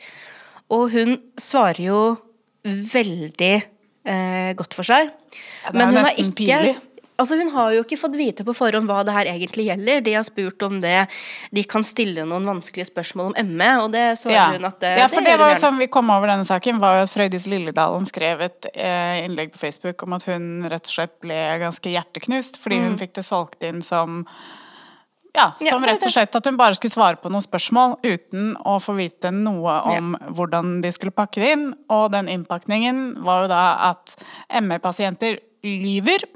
Speaker 2: Og hun svarer jo veldig eh, godt for seg.
Speaker 1: Ja, det er Men
Speaker 2: hun har
Speaker 1: nesten
Speaker 2: ikke
Speaker 1: pinlig.
Speaker 2: Altså Hun har jo ikke fått vite på forhånd hva det her egentlig gjelder. De har spurt om det. De kan stille noen vanskelige spørsmål om ME, og det svarer
Speaker 1: Ja.
Speaker 2: hun at det,
Speaker 1: ja, for det,
Speaker 2: det
Speaker 1: var jo sånn vi kom over denne saken, var jo at Frøydis Lilledalen skrev et eh, innlegg på Facebook om at hun rett og slett ble ganske hjerteknust fordi hun fikk det solgt inn som ja,
Speaker 2: Mm. Ja,
Speaker 1: som rett og slett at hun bare skulle svare på noen spørsmål uten å få vite noe om hvordan de skulle pakke det inn. Og den innpakningen var jo da at ME-pasienter lyver.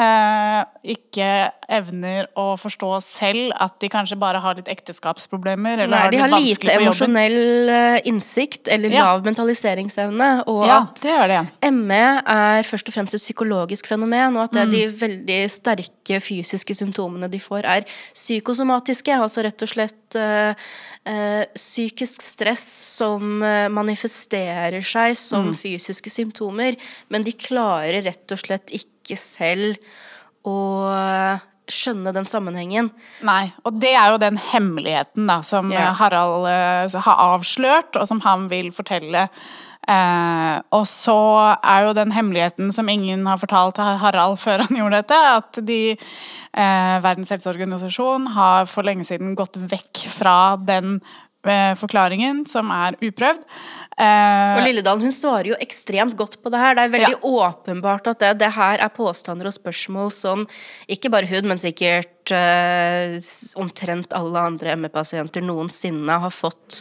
Speaker 1: Eh, ikke evner å forstå selv at de kanskje bare har litt ekteskapsproblemer, eller
Speaker 2: Nei,
Speaker 1: har
Speaker 2: de har lite emosjonell eh, innsikt eller
Speaker 1: Ja.
Speaker 2: lav mentaliseringsevne. Og
Speaker 1: Ja,
Speaker 2: at
Speaker 1: det det.
Speaker 2: ME er først og fremst et psykologisk fenomen, og at det
Speaker 1: Mm.
Speaker 2: de veldig sterke fysiske symptomene de får, er psykosomatiske. Altså rett og slett eh, eh, psykisk stress som manifesterer seg som
Speaker 1: Mm.
Speaker 2: fysiske symptomer, men de klarer rett og slett ikke selv å skjønne den sammenhengen.
Speaker 1: Nei, og det er jo den hemmeligheten da, som
Speaker 2: Ja.
Speaker 1: Harald uh, har avslørt, og som han vil fortelle. Uh, og så er jo den hemmeligheten som ingen har fortalt til Harald før han gjorde dette, at de, uh, Verdens helseorganisasjon har for lenge siden gått vekk fra den forklaringen, som er uprøvd. Eh,
Speaker 2: Og Lilledal hun svarer jo ekstremt godt på det her. Det er veldig åpenbart at det, det her er påstander og spørsmål som ikke bare hun, men sikkert eh, omtrent alle andre ME-pasienter noensinne har fått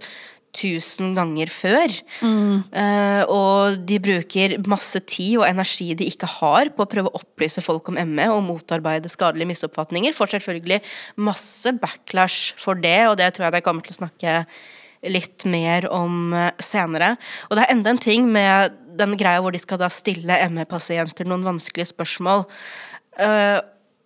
Speaker 2: tusen ganger før. Eh, og de bruker masse tid og energi de ikke har på å prøve å opplyse folk om ME og motarbeide skadelige misoppfatninger. Får selvfølgelig masse backlash for det, og det tror jeg de kommer til å snakke litt mer om eh, senere. Og det er enda en ting med den greia hvor de skal da stille ME-pasienter noen vanskelige spørsmål. Eh,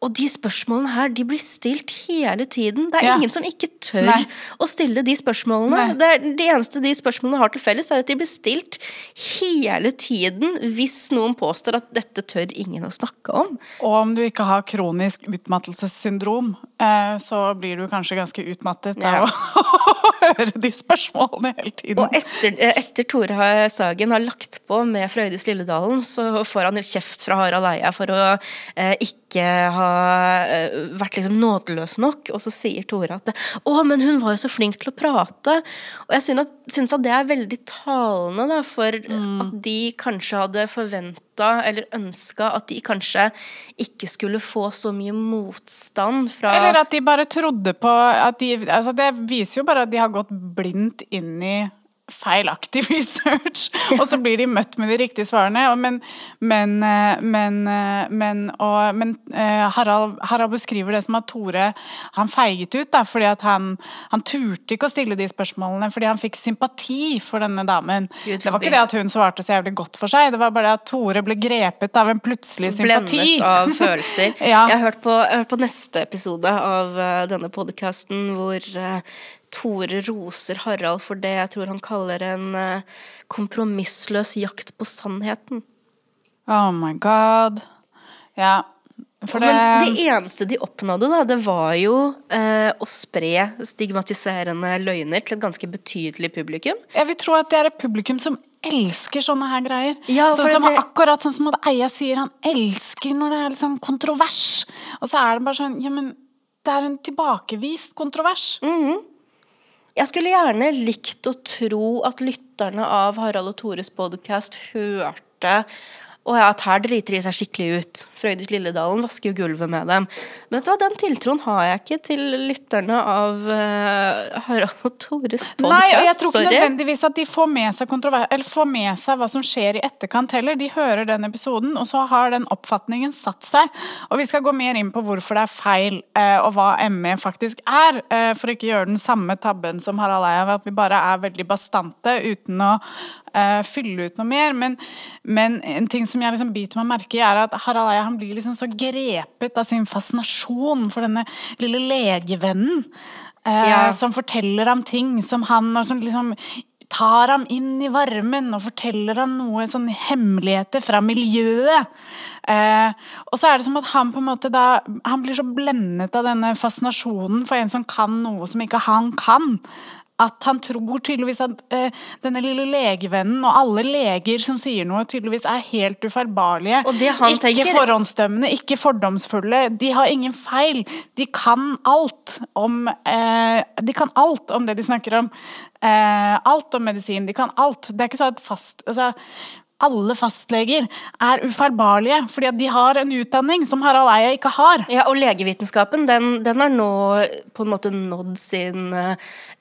Speaker 2: og de spørsmålene her, de blir stilt hele tiden. Det er
Speaker 1: Ja.
Speaker 2: ingen som ikke tør
Speaker 1: Nei.
Speaker 2: å stille de spørsmålene. Det, er, det eneste de spørsmålene har til felles, er at de blir stilt hele tiden hvis noen påstår at dette tør ingen å snakke om.
Speaker 1: Og om du ikke har kronisk utmattelsessyndrom, eh, så blir du kanskje ganske utmattet
Speaker 2: Ja.
Speaker 1: av å høre de spørsmålene hele tiden.
Speaker 2: Og etter, etter Tore Sagen har lagt på med Frøydis Lilledalen, så får han litt kjeft fra Harald Eia for å eh, ikke ha eh, vært liksom nådeløs nok. Og så sier Tore at 'Å, men hun var jo så flink til å prate'. Og jeg synes at, synes at det er veldig talende, da, for at de kanskje hadde forventa eller ønska at de kanskje ikke skulle få så mye motstand fra
Speaker 1: Eller at de bare trodde på de altså Det viser jo bare at de har gått blindt inn i feilaktig research, og så blir de møtt med de riktige svarene. Men, men, eh, men, eh, men, og, men eh, Harald, Harald beskriver det som at Tore han feiget ut, da, fordi han, han turte ikke å stille de spørsmålene fordi han fikk sympati for denne damen.
Speaker 2: Gud
Speaker 1: Det var ikke det at hun svarte så jævlig godt for seg, det var bare det at Tore ble grepet av en plutselig sympati.
Speaker 2: Blemmet av følelser.
Speaker 1: Ja.
Speaker 2: Jeg har på, jeg har hørt på neste episode av denne podkasten hvor Tore roser Harald for det jeg tror han kaller en eh, kompromissløs jakt på sannheten.
Speaker 1: Oh my god. Ja. For det,
Speaker 2: Men det eneste de oppnådde, da, det var jo eh, å spre stigmatiserende løgner til et ganske betydelig publikum.
Speaker 1: jeg vil tro at det er et publikum som elsker sånne her greier.
Speaker 2: Ja,
Speaker 1: sånn som,
Speaker 2: det-
Speaker 1: Akkurat sånn som at Eia sier, han elsker når det er liksom kontrovers. Og så er det bare sånn Ja, men det er en tilbakevist kontrovers.
Speaker 2: Mm. Jeg skulle gjerne likt å tro at lytterne av Harald og Tores podkast hørte og at her driter de seg skikkelig ut. Frøydis Lilledalen vasker jo gulvet med dem. Men vet du hva, den tiltroen har jeg ikke til lytterne av uh, Harald og Tores podkast.
Speaker 1: Nei, og jeg tror ikke nødvendigvis at de får med seg eller får med seg hva som skjer i etterkant heller. De hører den episoden, og så har den oppfatningen satt seg. Og vi skal gå mer inn på hvorfor det er feil, uh, og hva ME faktisk er, Uh, for ikke gjøre den samme tabben som Harald Eia, at vi bare er veldig bastante uten å fylle ut noe mer. Men, men en ting som jeg liksom biter meg merke i, er at Harald Eia han blir liksom så grepet av sin fascinasjon for denne lille legevennen. eh,
Speaker 2: Ja.
Speaker 1: Som forteller ham ting som han som liksom tar ham inn i varmen og forteller ham noe sånn hemmeligheter fra miljøet. Eh, og så er det som at han på en måte da Han blir så blendet av denne fascinasjonen for en som kan noe som ikke han kan. At han tror tydeligvis at eh, denne lille legevennen og alle leger som sier noe, tydeligvis er helt ufeilbarlige. Ikke
Speaker 2: tenker-
Speaker 1: forhåndsdømmende, ikke fordomsfulle. De har ingen feil. De kan alt om eh, De kan alt om det de snakker om. Eh, alt om medisin. De kan alt. Det er ikke så at fast altså, alle fastleger er ufeilbarlige, fordi at de har en utdanning som Harald Eia ikke har.
Speaker 2: Ja, og legevitenskapen, den, den har nå på en måte nådd sin uh,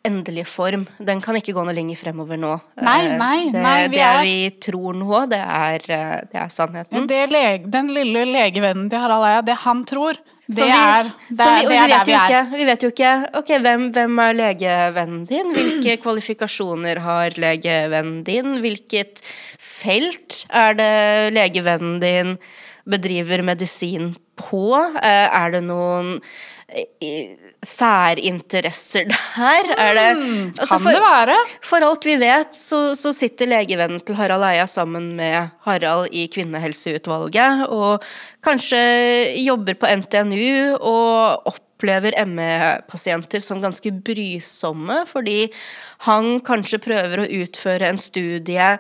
Speaker 2: endelige form. Den kan ikke gå noe lenger fremover nå.
Speaker 1: Nei, nei,
Speaker 2: det,
Speaker 1: nei, vi
Speaker 2: det
Speaker 1: er-
Speaker 2: vi tror nå, det er, uh, det er sannheten.
Speaker 1: Det lege, den lille legevennen til Harald Eia, det han tror, det
Speaker 2: vi-
Speaker 1: er, det,
Speaker 2: vi,
Speaker 1: det er
Speaker 2: vi
Speaker 1: er der vi er.
Speaker 2: ikke, vi vet jo ikke Ok, hvem, hvem er legevennen din? Hvilke kvalifikasjoner har legevennen din? Hvilket felt er det legevennen din bedriver medisin på? Eh, Er det noen eh, særinteresser der? Er det altså,
Speaker 1: Hmm, Kan det være?
Speaker 2: For alt vi vet, så, så sitter legevennen til Harald Eia sammen med Harald i Kvinnehelseutvalget, og kanskje jobber på NTNU og opplever ME-pasienter som ganske brysomme, fordi han kanskje prøver å utføre en studie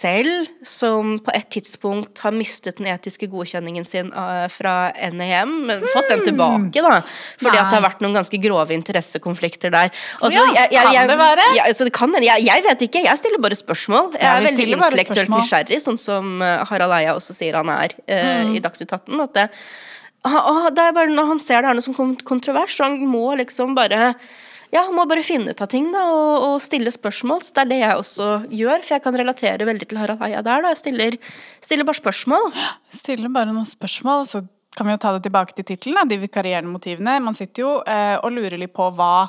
Speaker 2: selv, som på et tidspunkt har mistet den etiske godkjenningen sin eh, fra NEM, men fått den tilbake, da. Fordi at det har vært noen ganske grove interessekonflikter der. Og
Speaker 1: Ja, kan det være?
Speaker 2: Ja, altså, det kan. Jeg, jeg vet ikke, jeg stiller bare spørsmål. Jeg er veldig intellektuelt nysgjerrig, sånn som eh, Harald Eia også sier han er eh,
Speaker 1: Mm.
Speaker 2: i Dagsnytt 18. At det, ah, ah, det er bare når han ser det er noe som kontrovers, så han må liksom bare ja, må bare finne ut av ting da, og, og stille spørsmål. Det er det jeg også gjør, for jeg kan relatere veldig til Harald Heia der. da. Jeg stiller, stiller bare spørsmål.
Speaker 1: Stiller bare noen spørsmål, så kan vi jo ta det tilbake til tittelen, de vikarierende motivene. Man sitter jo eh, og lurer litt på hva,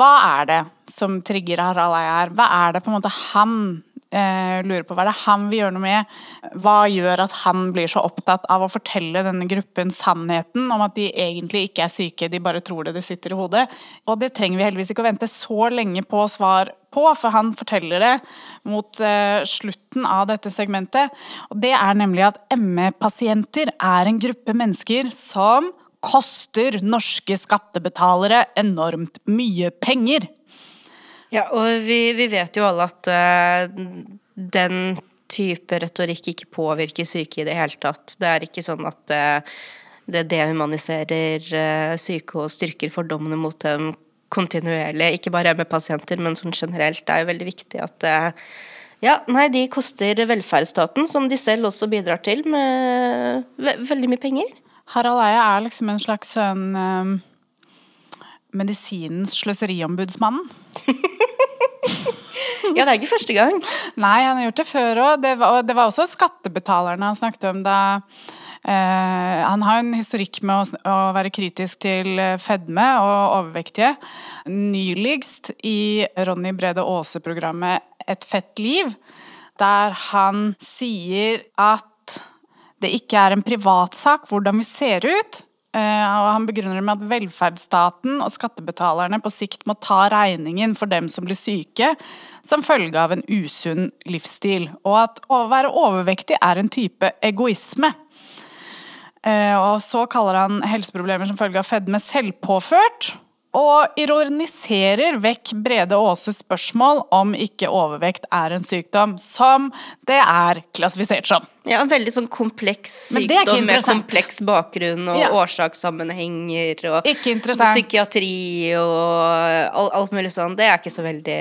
Speaker 1: hva er det som trigger Harald Eia her? Hva er det på en måte han eh, lurer på? Hva det er han vil gjøre noe med? Hva gjør at han blir så opptatt av å fortelle denne gruppen sannheten om at de egentlig ikke er syke, de bare tror det, det sitter i hodet? Og det trenger vi heldigvis ikke å vente så lenge på svar på, for han forteller det mot eh, slutten av dette segmentet. Og det er nemlig at ME-pasienter er en gruppe mennesker som koster norske skattebetalere enormt mye penger.
Speaker 2: Ja, og vi, vi vet jo alle at uh, den type retorikk ikke påvirker syke i det hele tatt. Det er ikke sånn at uh, det dehumaniserer uh, syke og styrker fordommene mot dem kontinuerlig. Ikke bare med pasienter, men sånn generelt. Det er jo veldig viktig at ja, nei, de koster velferdsstaten, som de selv også bidrar til, med ve veldig mye penger.
Speaker 1: Harald Eia er liksom en slags en, medisinens sløseriombudsmannen.
Speaker 2: Ja, det er ikke første gang.
Speaker 1: Nei, han har gjort det før òg. Det, det var også skattebetalerne han snakket om da eh, Han har en historikk med å, å være kritisk til fedme og overvektige. Nyligst i Ronny Brede Aase-programmet Et fett liv, der han sier at det ikke er en privatsak hvordan vi ser ut. Eh, Og han begrunner det med at velferdsstaten og skattebetalerne på sikt må ta regningen for dem som blir syke som følge av en usunn livsstil. Og at å være overvektig er en type egoisme. Eh, Og så kaller han helseproblemer som følge av fedme selvpåført. Og ironiserer vekk Brede Aases spørsmål om ikke overvekt er en sykdom, som det er klassifisert som.
Speaker 2: Ja, en veldig sånn kompleks sykdom med kompleks bakgrunn og
Speaker 1: Ja.
Speaker 2: årsakssammenhenger og
Speaker 1: Ikke
Speaker 2: psykiatri og alt, mulig sånn. Det er ikke så veldig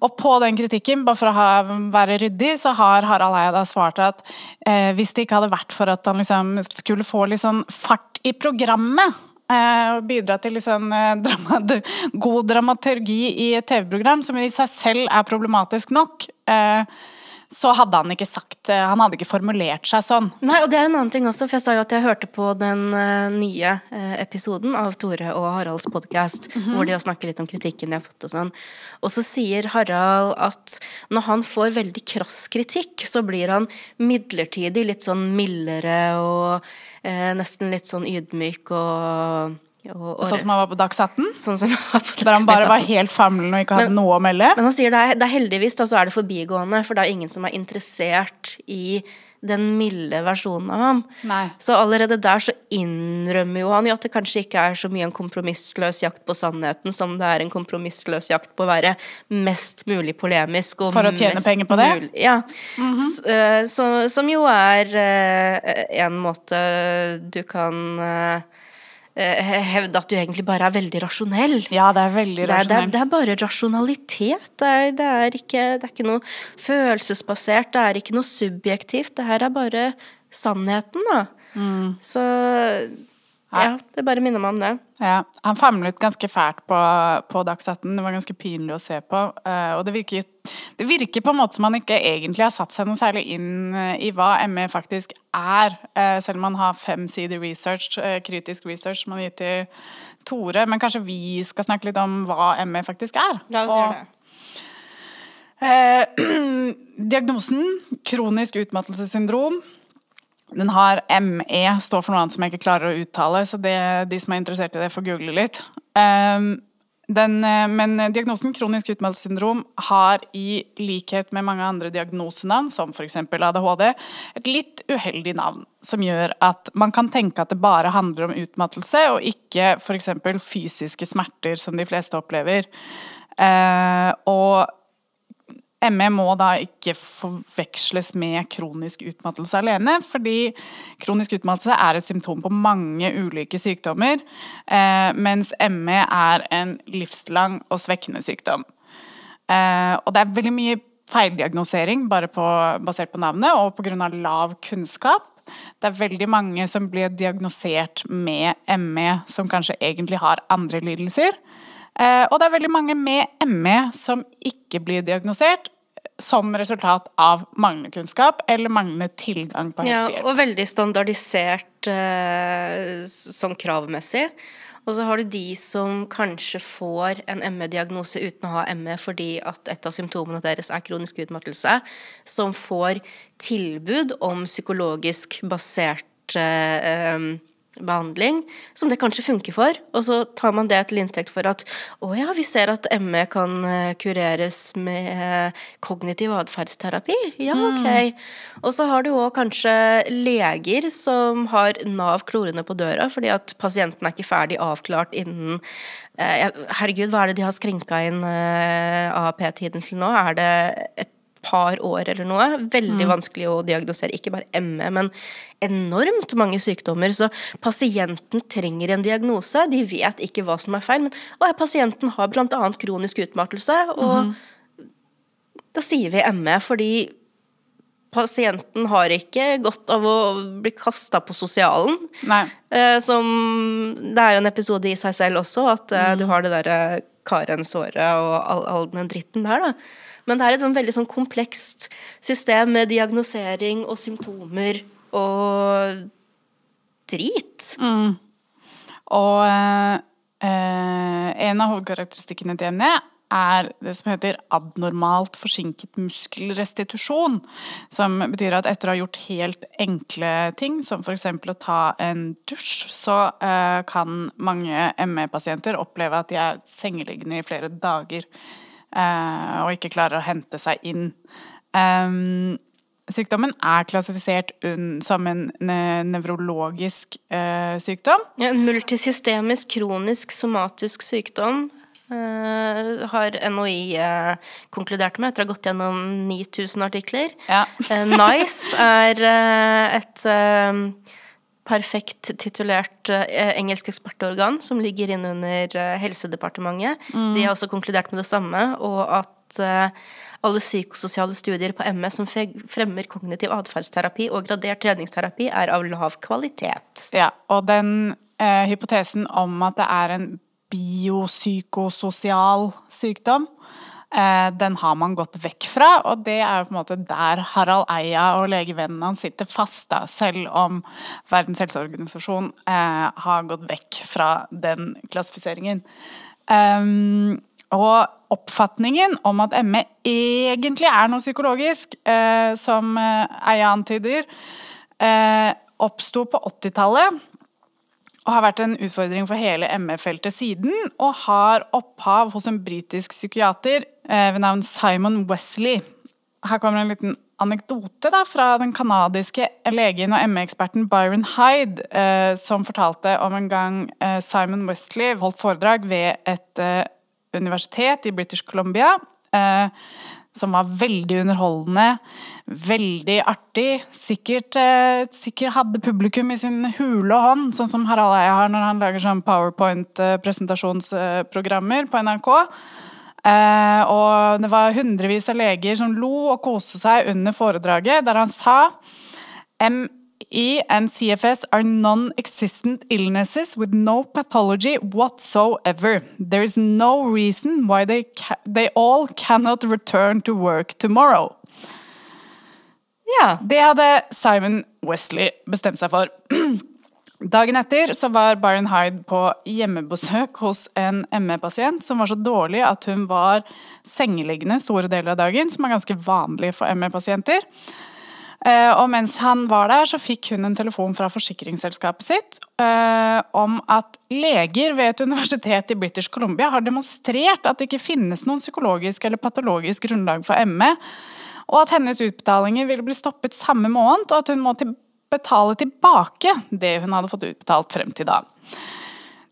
Speaker 1: Og på den kritikken, bare for å ha, være ryddig, så har Harald Eia da svart at eh, hvis det ikke hadde vært for at han liksom skulle få litt sånn fart i programmet, og bidra til eh, drama, god dramaturgi i et TV-program, som i seg selv er problematisk nok, eh, så hadde han ikke sagt eh, Han hadde ikke formulert seg sånn.
Speaker 2: Nei, og det er en annen ting også, for jeg sa jo at jeg hørte på den eh, nye eh, episoden av Tore og Haralds podkast,
Speaker 1: Mhm.
Speaker 2: hvor de har snakket litt om kritikken de har fått og sånn. Og så sier Harald at når han får veldig krass kritikk, så blir han midlertidig litt sånn mildere og eh, nesten litt sånn ydmyk og, og, og
Speaker 1: Sånn som han var på dagsatten?
Speaker 2: sånn som han var på
Speaker 1: der han bare var helt famlende og ikke hadde noe å melde.
Speaker 2: Men han sier det er, det er heldigvis da, så er det forbigående, for det er ingen som er interessert i den milde versjonen av ham.
Speaker 1: Nei.
Speaker 2: Så allerede der så innrømmer jo han jo at det kanskje ikke er så mye en kompromissløs jakt på sannheten som det er en kompromissløs jakt på å være mest mulig polemisk.
Speaker 1: For å tjene penger på det?
Speaker 2: mulig- ja. Mm -hmm. så, som jo er eh, en måte du kan eh, hevde at du egentlig bare er veldig rasjonell.
Speaker 1: Ja, det er veldig
Speaker 2: Det er, det, er, det er bare rasjonalitet. Det er, det, er ikke, det er ikke noe følelsesbasert, det er ikke noe subjektivt. Det her er bare sannheten, da.
Speaker 1: Mm.
Speaker 2: Så ja, det bare minner meg om det.
Speaker 1: Ja, han famlet ganske fælt på, på Dags 18. Det var ganske pinlig å se på. eh, og det virker, det virker på en måte som han ikke egentlig har satt seg noe særlig inn eh, i hva ME faktisk er. eh, selv om han har femsidig research, eh, kritisk research som han har gitt til Tore. Men kanskje vi skal snakke litt om hva ME faktisk er.
Speaker 2: La oss gjøre det.
Speaker 1: Eh, diagnosen kronisk utmattelsessyndrom. Den har ME, står for noe annet som jeg ikke klarer å uttale, så det, de som er interessert i det, får google litt. Um, den, eh, men diagnosen kronisk utmattelsessyndrom har i likhet med mange andre diagnosenavn, som f.eks. ADHD, et litt uheldig navn, som gjør at man kan tenke at det bare handler om utmattelse, og ikke f.eks. fysiske smerter, som de fleste opplever. Eh, og ME må da ikke forveksles med kronisk utmattelse alene, fordi kronisk utmattelse er et symptom på mange ulike sykdommer, eh, mens ME er en livslang og svekkende sykdom. Eh, og det er veldig mye feildiagnosering bare på, basert på navnet, og pga. lav kunnskap. Det er veldig mange som blir diagnosert med ME som kanskje egentlig har andre lidelser. Eh, og det er veldig mange med ME som ikke blir diagnosert som resultat av manglende kunnskap eller manglende tilgang på
Speaker 2: Ja, og veldig standardisert eh, sånn kravmessig. Og så har du de som kanskje får en ME-diagnose uten å ha ME fordi at et av symptomene deres er kronisk utmattelse, som får tilbud om psykologisk basert eh, em, behandling, som det kanskje funker for. Og så tar man det til inntekt for at å ja, vi ser at ME kan eh, kureres med kognitiv atferdsterapi. Ja, ok. Og så har du òg kanskje leger som har Nav klorende på døra fordi at pasienten er ikke ferdig avklart innen eh, Herregud, hva er det de har skrinka inn eh, AAP-tiden til nå? Er det et par år eller noe. Veldig vanskelig å diagnosere, ikke bare ME, men enormt mange sykdommer. Så pasienten trenger en diagnose. De vet ikke hva som er feil. Men å, pasienten har bl.a. kronisk utmattelse, og da sier vi ME fordi pasienten har ikke godt av å bli kasta på sosialen. Eh, som Det er jo en episode i seg selv også, at eh, du har det derre Karen-såret og all, all den dritten der, da. Men det er et sånn veldig sånn komplekst system med diagnosering og symptomer og drit.
Speaker 1: Og eh, eh, en av hovedkarakteristikkene til ME er det som heter abnormalt forsinket muskelrestitusjon. Som betyr at etter å ha gjort helt enkle ting, som f.eks. å ta en dusj, så eh, kan mange ME-pasienter oppleve at de er sengeliggende i flere dager og ikke klarer å hente seg inn. Sykdommen er klassifisert som en ne nevrologisk eh, sykdom.
Speaker 2: Ja, en multisystemisk, kronisk, somatisk sykdom. Uh, har NHI uh, konkludert med etter å ha gått gjennom 9000 artikler.
Speaker 1: Ja.
Speaker 2: uh, NICE er eh, et eh, perfekt titulert eh, engelsk ekspertorgan som ligger innunder eh, Helsedepartementet. De har også konkludert med det samme, og at eh, alle psykososiale studier på MS som fremmer kognitiv atferdsterapi og gradert treningsterapi, er av lav kvalitet.
Speaker 1: Ja, og den eh, hypotesen om at det er en biopsykososial sykdom, den har man gått vekk fra, og det er jo på en måte der Harald Eia og legevennen hans sitter fast, da, selv om Verdens helseorganisasjon eh, har gått vekk fra den klassifiseringen. Um, og oppfatningen om at ME egentlig er noe psykologisk, eh, som eh, Eia antyder, eh, oppsto på 80-tallet og har vært en utfordring for hele ME-feltet siden, og har opphav hos en britisk psykiater eh, ved navn Simon Wesley. Her kommer en liten anekdote da, fra den kanadiske legen og ME-eksperten Byron Hyde, eh, som fortalte om en gang eh, Simon Wesley holdt foredrag ved et eh, universitet i British Columbia. Som var veldig underholdende, veldig artig. Sikkert, eh, sikkert hadde publikum i sin hule hånd, sånn som Harald Eia har når han lager sånn powerpoint-presentasjonsprogrammer på NRK. Eh, og det var hundrevis av leger som lo og koste seg under foredraget, der han sa ME and CFS are non-existent illnesses with no pathology whatsoever. There is no reason why they, they all cannot return to work tomorrow.
Speaker 2: Ja.
Speaker 1: Det hadde Simon Wesley bestemt seg for. Dagen etter så var Byron Hyde på hjemmebesøk hos en ME-pasient som var så dårlig at hun var sengeliggende store deler av dagen, som er ganske vanlig for ME-pasienter. Eh, og mens han var der, så fikk hun en telefon fra forsikringsselskapet sitt eh, om at leger ved et universitet i British Columbia har demonstrert at det ikke finnes noen psykologisk eller patologisk grunnlag for ME, og at hennes utbetalinger ville bli stoppet samme måned, og at hun må betale tilbake det hun hadde fått utbetalt frem til da.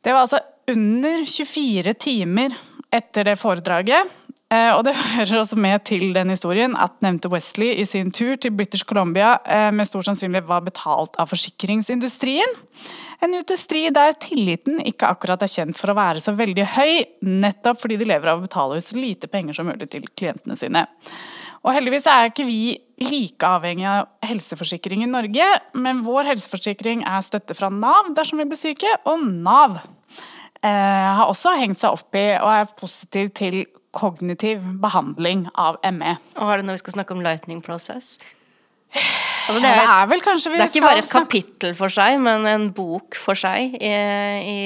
Speaker 1: Det var altså under 24 timer etter det foredraget. Eh, og det hører også med til den historien at nevnte Wesley i sin tur til British Columbia eh, med stor sannsynlighet var betalt av forsikringsindustrien. En industri der tilliten ikke akkurat er kjent for å være så veldig høy, nettopp fordi de lever av å betale så lite penger som mulig til klientene sine. Og heldigvis er ikke vi like avhengig av helseforsikring i Norge, men vår helseforsikring er støtte fra Nav dersom vi blir syke, og Nav eh, har også hengt seg opp i og er positiv til kognitiv behandling av ME.
Speaker 2: Og har det når vi skal snakke om lightning process?
Speaker 1: Altså det, er, det, er,
Speaker 2: Det er ikke bare et kapittel for seg, men en bok for seg i, i,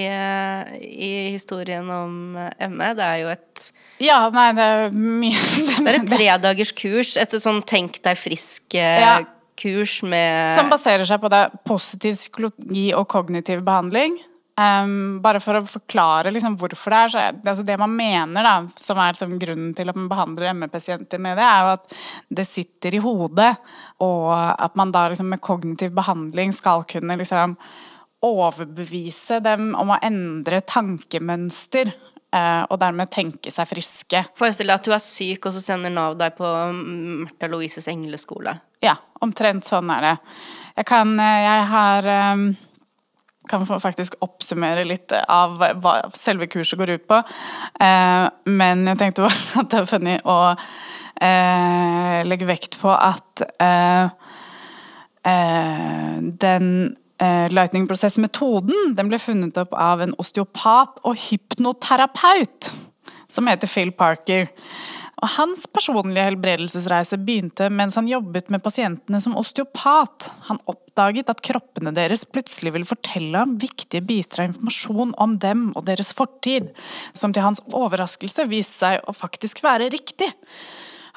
Speaker 2: i historien om ME. Det er jo et
Speaker 1: Ja, nei, det er mye
Speaker 2: Det er et tredagers kurs, et sånn tenk deg frisk-kurs ja. med
Speaker 1: Som baserer seg på det positiv psykologi og kognitiv behandling. Um, bare for å forklare liksom, hvorfor det er så altså Det man mener, da, som er som grunnen til at man behandler ME-pasienter med det, er jo at det sitter i hodet, og at man da liksom, med kognitiv behandling skal kunne liksom overbevise dem om å endre tankemønster. Uh, og dermed tenke seg friske.
Speaker 2: Forestill deg at du er syk, og så sender Nav deg på Märtha Louises engleskole.
Speaker 1: Ja, omtrent sånn er det. Jeg kan Jeg har um, kan faktisk oppsummere litt av hva selve kurset går ut på. Eh, men jeg tenkte at det er funny å eh, legge vekt på at eh, den lightning-prosess-metoden den ble funnet opp av en osteopat og hypnoterapeut som heter Phil Parker. Og hans personlige helbredelsesreise begynte mens han jobbet med pasientene som osteopat. Han oppdaget at kroppene deres plutselig ville fortelle ham viktige biter av informasjon om dem og deres fortid, som til hans overraskelse viste seg å faktisk være riktig.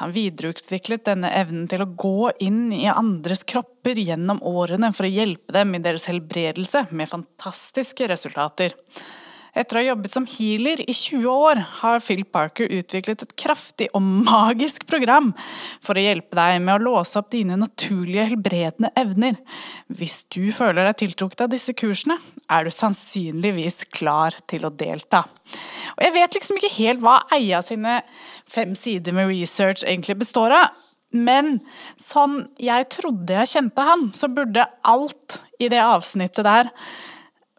Speaker 1: Han videreutviklet denne evnen til å gå inn i andres kropper gjennom årene for å hjelpe dem i deres helbredelse, med fantastiske resultater. Etter å ha jobbet som healer i 20 år, har Phil Parker utviklet et kraftig og magisk program for å hjelpe deg med å låse opp dine naturlige helbredende evner. Hvis du føler deg tiltrukket av disse kursene, er du sannsynligvis klar til å delta. Og jeg vet liksom ikke helt hva Eia sine fem sider med research egentlig består av. Men sånn jeg trodde jeg kjente han, så burde alt i det avsnittet der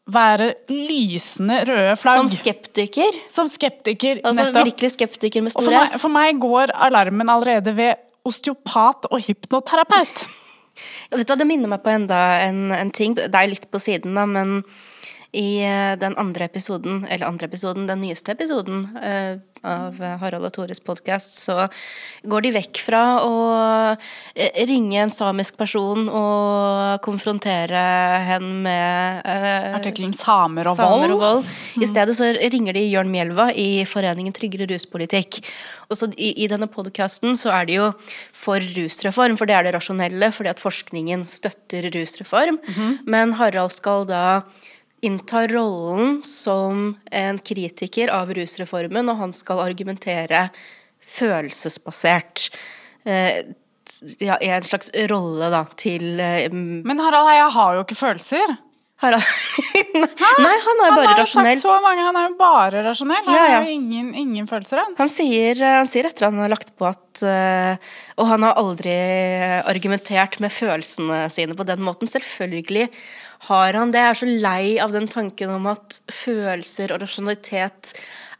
Speaker 1: være lysende røde flagg.
Speaker 2: Som skeptiker?
Speaker 1: Som skeptiker,
Speaker 2: altså, nettopp. Virkelig skeptiker med stor
Speaker 1: S. For, meg går alarmen allerede ved osteopat og hypnoterapeut.
Speaker 2: Vet du hva, Det minner meg på enda en, en ting. Det er litt på siden, da, men i eh, den andre episoden, eller andre episoden, den nyeste episoden uh, av Harald og Tores podkast, så går de vekk fra å eh, ringe en samisk person og konfrontere henne med
Speaker 1: uh, Artikkelen 'Samer og vold'.
Speaker 2: Vold. I mm. stedet så ringer de Jørn Mjelva i Foreningen tryggere ruspolitikk. Og så i, i denne podkasten så er det jo for rusreform, for det er det rasjonelle, fordi at forskningen støtter rusreform. Mm -hmm. Men Harald skal da inntar rollen som en kritiker av rusreformen, og han skal argumentere følelsesbasert. Eh, ja, en slags rolle, da, til eh,
Speaker 1: Men Harald Heia har jo ikke følelser.
Speaker 2: Harald Nei, han er bare
Speaker 1: han har jo
Speaker 2: rasjonell.
Speaker 1: sagt så mange, han er jo bare rasjonell. Han
Speaker 2: Ja, ja.
Speaker 1: har jo ingen, ingen følelser, han.
Speaker 2: Han sier, eh, han sier etter han har lagt på at eh, Og han har aldri argumentert med følelsene sine på den måten. Selvfølgelig har han det. Jeg er så lei av den tanken om at følelser og rasjonalitet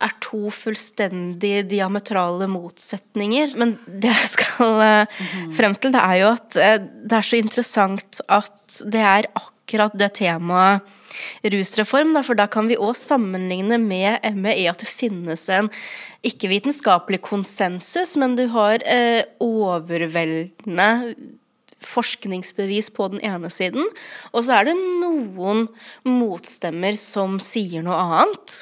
Speaker 2: er to fullstendig diametrale motsetninger. Men det jeg skal eh, frem til, det er jo at eh, det er så interessant at det er akkurat det temaet rusreform, for da kan vi òg sammenligne med ME at det finnes en ikke-vitenskapelig konsensus, men du har eh, overveldende forskningsbevis på den ene siden, og så er det noen motstemmer som sier noe annet.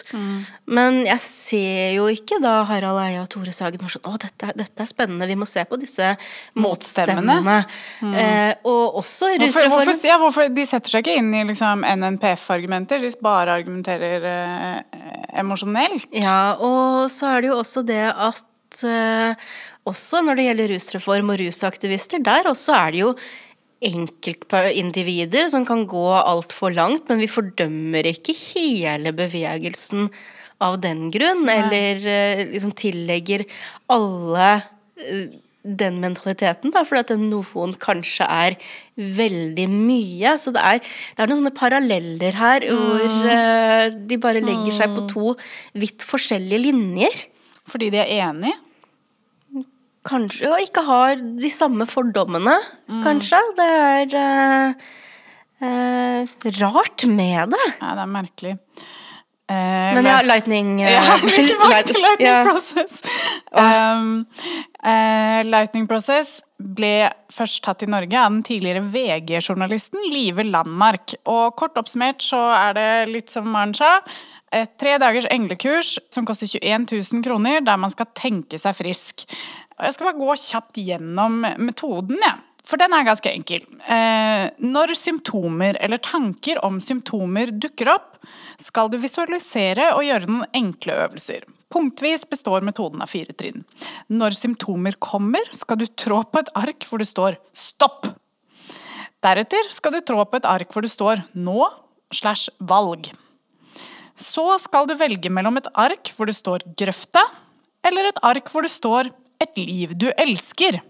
Speaker 2: Men jeg ser jo ikke da Harald Eia og Tore Sagen var sånn Å, dette, dette er spennende, vi må se på disse
Speaker 1: Motstemmene.
Speaker 2: motstemmene. Eh, og også
Speaker 1: Hvorfor, hvorfor, ja, hvorfor, de setter seg ikke inn i liksom, NNPF-argumenter, de bare argumenterer eh, emosjonelt.
Speaker 2: Ja, og så er det jo også det at eh, også når det gjelder rusreform og rusaktivister, der også er det jo enkeltindivider som kan gå altfor langt, men vi fordømmer ikke hele bevegelsen av den grunn, eller eh, liksom tillegger alle eh, den mentaliteten, da, fordi at noen kanskje er veldig mye. Så det er, det er noen sånne paralleller her hvor uh, de bare legger seg på to vidt forskjellige linjer.
Speaker 1: Fordi de er enige.
Speaker 2: Kanskje, og ikke har de samme fordommene, kanskje. Det er eh, eh, rart med det.
Speaker 1: Ja, det er merkelig. Eh,
Speaker 2: Men ja, Lightning uh,
Speaker 1: Ja, vi er tilbake til Lightning
Speaker 2: yeah.
Speaker 1: Process. Um, eh, Lightning Process ble først tatt i Norge av den tidligere VG-journalisten Live Landmark. Og kort oppsummert så er det litt som Maren sa. Et tre dagers englekurs som koster 21 000 kroner, der man skal tenke seg frisk. Jeg skal bare gå kjapt gjennom metoden, jeg. For den er ganske enkel. Eh, når symptomer eller tanker om symptomer dukker opp, skal du visualisere og gjøre noen enkle øvelser. Punktvis består metoden av fire trinn. Når symptomer kommer, skal du trå på et ark hvor det står 'stopp'. Deretter skal du trå på et ark hvor det står 'nå' slash 'valg'. Så skal du velge mellom et ark hvor det står 'grøfta', eller et ark hvor det står 'et liv du elsker'.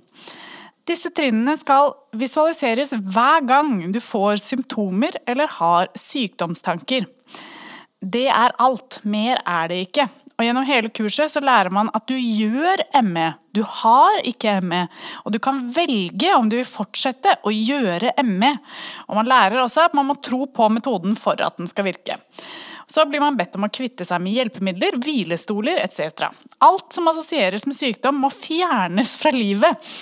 Speaker 1: Disse trinnene skal visualiseres hver gang du får symptomer eller har sykdomstanker. Det er alt, mer er det ikke. Og gjennom hele kurset så lærer man at du gjør ME, du har ikke ME. Og du kan velge om du vil fortsette å gjøre ME. Og man lærer også at man må tro på metoden for at den skal virke. Så blir man bedt om å kvitte seg med hjelpemidler, hvilestoler etc. Alt som assosieres med sykdom må fjernes fra livet.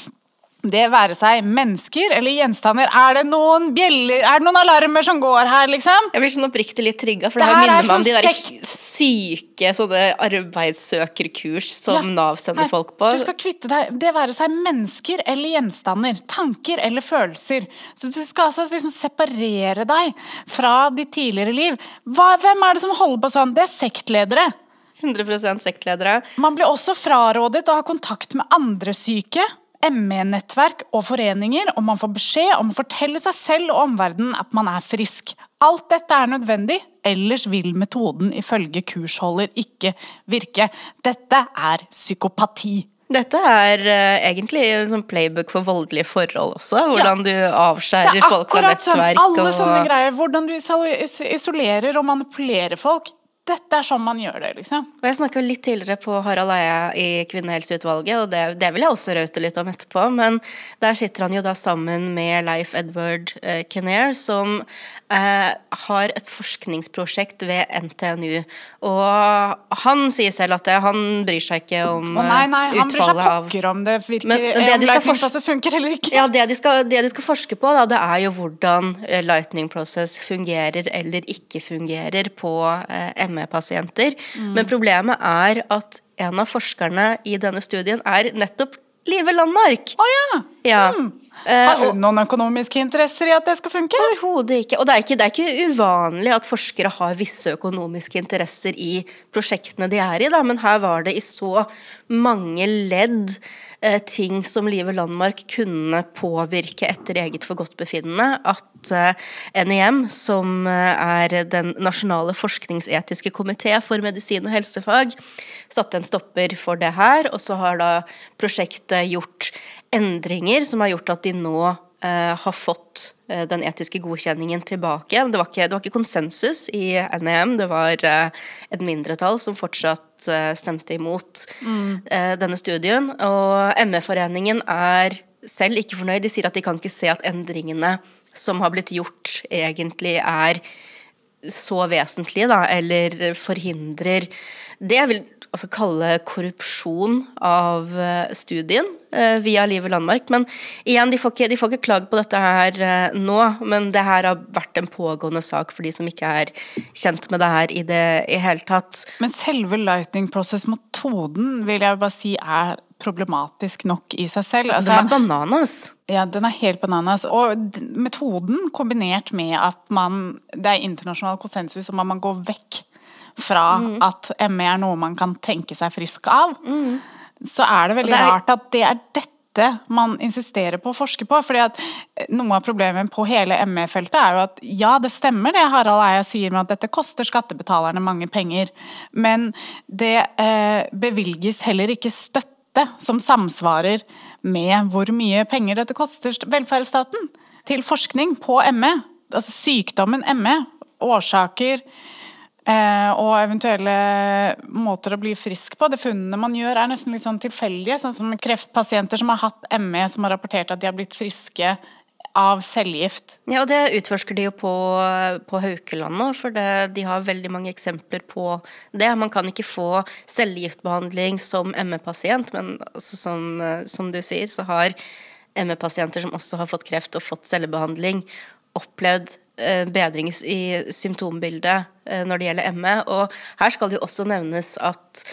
Speaker 1: Det være seg mennesker eller gjenstander. Er det noen bjeller, er det noen alarmer som går her, liksom?
Speaker 2: Jeg blir sånn oppriktig litt trigga, for
Speaker 1: Det
Speaker 2: det,
Speaker 1: her er
Speaker 2: minner meg om de der
Speaker 1: sekt.
Speaker 2: syke sånne arbeidssøkerkurs som
Speaker 1: Ja.
Speaker 2: Nav sender
Speaker 1: her.
Speaker 2: folk på.
Speaker 1: Du skal kvitte deg, det være seg mennesker eller gjenstander, tanker eller følelser. Så du skal altså liksom separere deg fra ditt tidligere liv. Hva, hvem er det som holder på sånn? Det er sektledere.
Speaker 2: 100% sektledere.
Speaker 1: Man blir også frarådet å ha kontakt med andre syke, ME-nettverk og foreninger, og man får beskjed om å fortelle seg selv og omverdenen at man er frisk. Alt dette er nødvendig, ellers vil metoden ifølge kursholder ikke virke. Dette er psykopati.
Speaker 2: Dette er uh, egentlig en sånn playbook for voldelige forhold også. Hvordan du avskjærer
Speaker 1: folk og
Speaker 2: nettverk. Det er
Speaker 1: akkurat sånn, alle
Speaker 2: og...
Speaker 1: sånne greier. Hvordan du isolerer og manipulerer folk. Dette er sånn man gjør det, liksom.
Speaker 2: Og jeg snakka litt tidligere på Harald Eia i Kvinnehelseutvalget, og det, det vil jeg også raute litt om etterpå, men der sitter han jo da sammen med Leif Edward eh, Kinnair, som eh, har et forskningsprosjekt ved NTNU. Og han sier selv at det, han bryr seg ikke om
Speaker 1: Å nei, nei,
Speaker 2: eh,
Speaker 1: han bryr seg
Speaker 2: utfallet av
Speaker 1: pokker om det virker
Speaker 2: Men- men det
Speaker 1: om
Speaker 2: de
Speaker 1: Lightning Process funker eller ikke.
Speaker 2: Ja, det de, skal, det de skal forske på, da, det er jo hvordan eh, lightning process fungerer eller ikke fungerer på eh, ME-pasienter.
Speaker 1: Mm.
Speaker 2: Men problemet er at en av forskerne i denne studien er nettopp Live Landmark.
Speaker 1: Å ja!
Speaker 2: Ja. Mm.
Speaker 1: Har hun noen økonomiske interesser i at det skal funke?
Speaker 2: Overhodet ikke. Og det er ikke, det er ikke uvanlig at forskere har visse økonomiske interesser i prosjektene de er i, da, men her var det i så mange ledd eh, ting som Live Landmark kunne påvirke etter eget forgodtbefinnende, at eh, NIM, som eh, er den nasjonale forskningsetiske komité for medisin og helsefag, satte en stopper for det her, og så har da prosjektet gjort endringer som har gjort at de nå eh, har fått eh, den etiske godkjenningen tilbake. Det var ikke, det var ikke konsensus i NEM, det var eh, et mindretall som fortsatt eh, stemte imot mm. denne studien. Og ME-foreningen er selv ikke fornøyd. De sier at de kan ikke se at endringene som har blitt gjort, egentlig er så vesentlige, da, eller forhindrer det vil altså kalle korrupsjon av eh, studien eh, via Liv Landmark. Men igjen, de får ikke, de får ikke klage på dette her eh, nå, men det her har vært en pågående sak for de som ikke er kjent med det her i det i hele tatt.
Speaker 1: Men selve lightning process-metoden vil jeg bare si er problematisk nok i seg selv.
Speaker 2: Altså, den er bananas.
Speaker 1: Ja, den er helt bananas. Og metoden kombinert med at man Det er internasjonal konsensus om at man går vekk fra at ME er noe man kan tenke seg frisk av, så er det veldig
Speaker 2: det er-
Speaker 1: rart at det er dette man insisterer på å forske på. fordi at eh, Noe av problemet på hele ME-feltet er jo at ja, det stemmer det Harald Eia sier med at dette koster skattebetalerne mange penger, men det eh, bevilges heller ikke støtte som samsvarer med hvor mye penger dette koster velferdsstaten til forskning på ME. Altså sykdommen ME, årsaker og eventuelle måter å bli frisk på. Det funnene man gjør er nesten litt sånn tilfeldige, sånn som kreftpasienter som har hatt ME, som har rapportert at de har blitt friske av cellegift.
Speaker 2: Ja, og det utforsker de jo på, på Haukeland nå, for det, de har veldig mange eksempler på det. Man kan ikke få cellegiftbehandling som ME-pasient, men altså, som, eh, som du sier, så har ME-pasienter som også har fått kreft og fått cellebehandling, opplevd eh, bedring i, symptombildet eh, når det gjelder ME. Og her skal det jo også nevnes at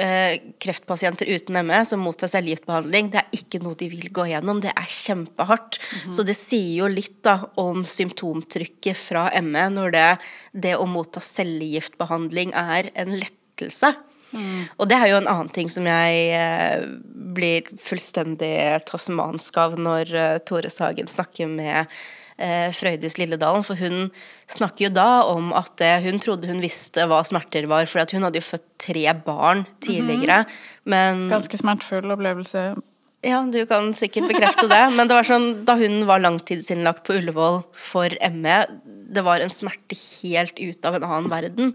Speaker 2: eh, kreftpasienter uten ME som mottar cellegiftbehandling, det er ikke noe de vil gå gjennom. Det er kjempehardt. Så det sier jo litt da om symptomtrykket fra ME når det, det å motta cellegiftbehandling er en lettelse. Og det er jo en annen ting som jeg eh, blir fullstendig tasmansk av når eh, Tore Sagen snakker med eh, Frøydis Lilledalen, for hun snakker jo da om at eh, hun trodde hun visste hva smerter var, for hun hadde jo født tre barn tidligere, men
Speaker 1: Ganske smertefull opplevelse.
Speaker 2: Ja, du kan sikkert bekrefte det. Men det var sånn, da hun var langtidsinnlagt på Ullevål for ME, det var en smerte helt ut av en annen verden.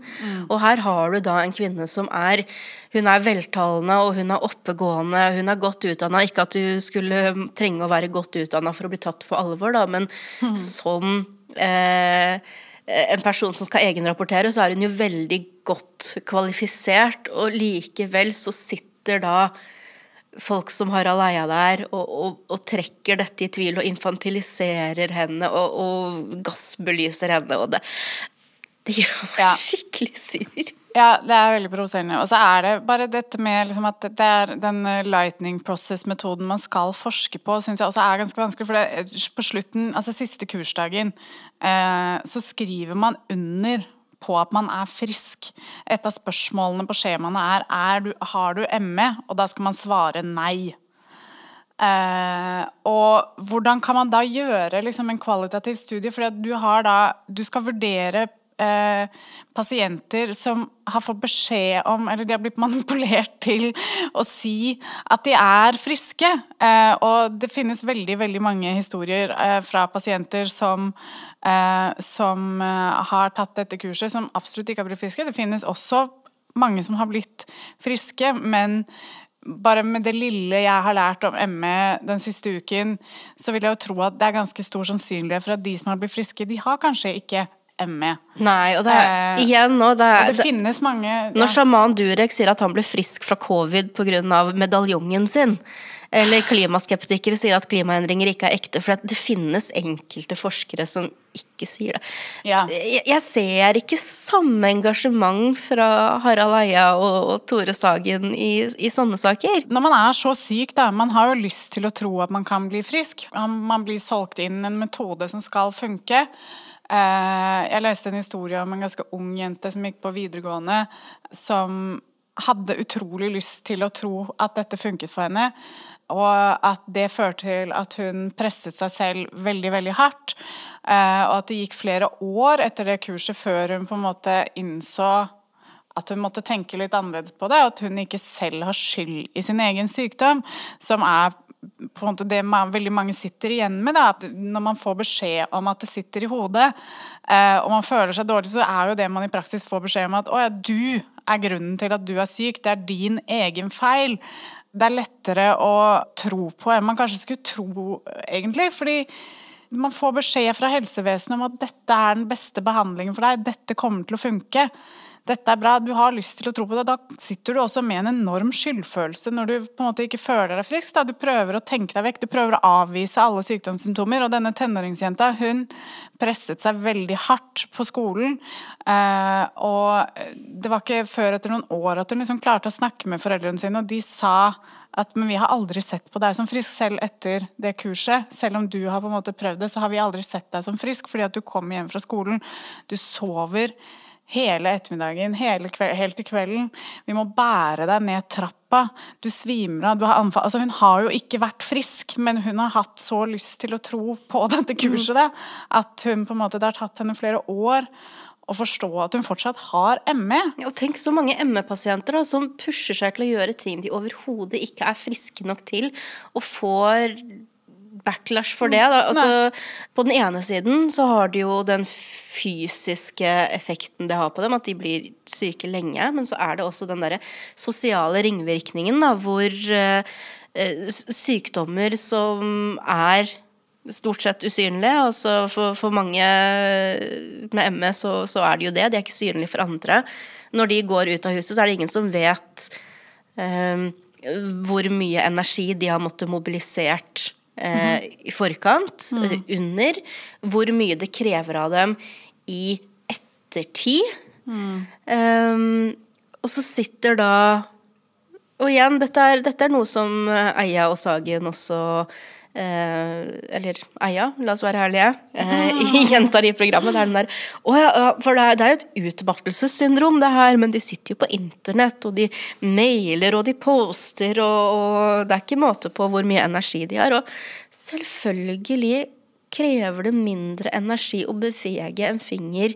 Speaker 2: Og her har du da en kvinne som er Hun er veltalende, og hun er oppegående, hun er godt utdanna. Ikke at du skulle trenge å være godt utdanna for å bli tatt på alvor, da, men som eh, en person som skal egenrapportere, så er hun jo veldig godt kvalifisert, og likevel så sitter da folk som Harald Eia der, og, og, og trekker dette i tvil og infantiliserer henne og, og gassbelyser henne, og det Det gjør meg
Speaker 1: Ja.
Speaker 2: skikkelig sur.
Speaker 1: Ja, det er veldig provoserende. Og så er det bare dette med liksom at det er den eh, lightning process-metoden man skal forske på, syns jeg også er ganske vanskelig. For det, på slutten, altså siste kursdagen, eh, så skriver man under på at man er frisk. Et av spørsmålene på skjemaene er, er du, har du ME, og da skal man svare nei. Eh, og hvordan kan man da gjøre liksom, en kvalitativ studie? Fordi du Du skal vurdere eh, pasienter som har fått beskjed om Eller de har blitt manipulert til å si at de er friske. Eh, og det finnes veldig, veldig mange historier eh, fra pasienter som som eh, har tatt dette kurset, som absolutt ikke har blitt friske. Det finnes også mange som har blitt friske, men bare med det lille jeg har lært om ME den siste uken, så vil jeg jo tro at det er ganske stor sannsynlighet for at de som har blitt friske, de har kanskje ikke ME.
Speaker 2: Nei, og det er
Speaker 1: Eh,
Speaker 2: igjen nå det er,
Speaker 1: det
Speaker 2: det,
Speaker 1: finnes mange
Speaker 2: Når
Speaker 1: ja.
Speaker 2: sjaman Durek sier at han ble frisk fra covid pga. medaljongen sin, Eller klimaskeptikere sier at klimaendringer ikke er ekte. For det finnes enkelte forskere som ikke sier det.
Speaker 1: Ja.
Speaker 2: Jeg, jeg ser ikke samme engasjement fra Harald Eia og, og Tore Sagen i, i, sånne saker.
Speaker 1: Når man er så syk, da, man har jo lyst til å tro at man kan bli frisk. Man blir solgt inn en metode som skal funke. Eh, jeg leste en historie om en ganske ung jente som gikk på videregående, som hadde utrolig lyst til å tro at dette funket for henne. Og at det førte til at hun presset seg selv veldig, veldig hardt. Eh, og at det gikk flere år etter det kurset før hun på en måte innså at hun måtte tenke litt annerledes på det, og at hun ikke selv har skyld i sin egen sykdom. Som er på en måte det man, veldig mange sitter igjen med. Da, at når man får beskjed om at det sitter i hodet, eh, og man føler seg dårlig, så er jo det man i praksis får beskjed om at å ja, du er grunnen til at du er syk, det er din egen feil. Det er lettere å tro på enn man kanskje skulle tro, egentlig. fordi man får beskjed fra helsevesenet om at dette er den beste behandlingen for deg, dette kommer til å funke dette er bra, du har lyst til å tro på det, da sitter du også med en enorm skyldfølelse når du på en måte ikke føler deg frisk. Da. Du prøver å tenke deg vekk, du prøver å avvise alle sykdomssymptomer. Og denne tenåringsjenta hun presset seg veldig hardt på skolen. Eh, og det var ikke før etter noen år at hun liksom klarte å snakke med foreldrene sine, og de sa at men vi har aldri sett på deg som frisk, selv etter det kurset. Selv om du har på en måte prøvd det, så har vi aldri sett deg som frisk, fordi at du kommer hjem fra skolen, du sover hele ettermiddagen, hele kveld, helt til kvelden. Vi må bære deg ned trappa. Du svimer av. Altså, hun har jo ikke vært frisk, men hun har hatt så lyst til å tro på dette kurset det, at hun på en måte, det har tatt henne flere år å forstå at hun fortsatt har ME.
Speaker 2: Ja, og tenk så mange ME-pasienter som pusher seg til å gjøre ting de overhodet ikke er friske nok til, og får backlash for det. Da. Altså, på den ene siden så har det jo den fysiske effekten det har på dem, at de blir syke lenge. Men så er det også den derre sosiale ringvirkningen, da, hvor uh, sykdommer som er stort sett usynlige. Altså for, for mange med ME så, så, er det jo det. De er ikke synlige for andre. Når de går ut av huset, så er det ingen som vet um, hvor mye energi de har måttet mobilisert eh, i forkant, mm. under, hvor mye det krever av dem i ettertid. Mm. Um, og så sitter da Og igjen, dette er, dette er noe som Eia og Sagen også Eh, eller Eia, la oss være ærlige, eh, gjentar i programmet. Det er den der Å ja, for det det er jo et utmattelsessyndrom, det her, men de sitter jo på internett, og de mailer, og de poster, og, og det er ikke måte på hvor mye energi de har. Og selvfølgelig krever det mindre energi å bevege en finger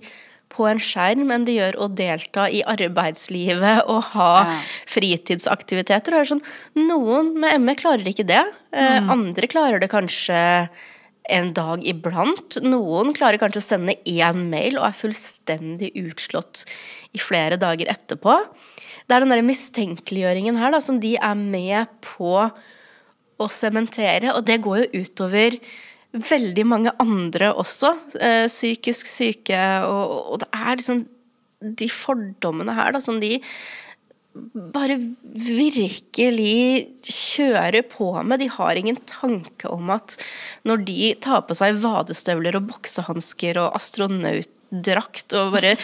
Speaker 2: på en skjerm enn det gjør å delta i arbeidslivet og ha ja. fritidsaktiviteter. Og sånn, noen med ME klarer ikke det. Eh, mm. Andre klarer det kanskje en dag iblant. Noen klarer kanskje å sende én mail og er fullstendig utslått i flere dager etterpå. Det er den der mistenkeliggjøringen her da, som de er med på å sementere, og det går jo utover veldig mange andre også, eh, psykisk syke, og, og, det er liksom de fordommene her da, som de bare virkelig kjører på med. De har ingen tanke om at når de tar på seg vadestøvler og boksehansker og astronautdrakt og bare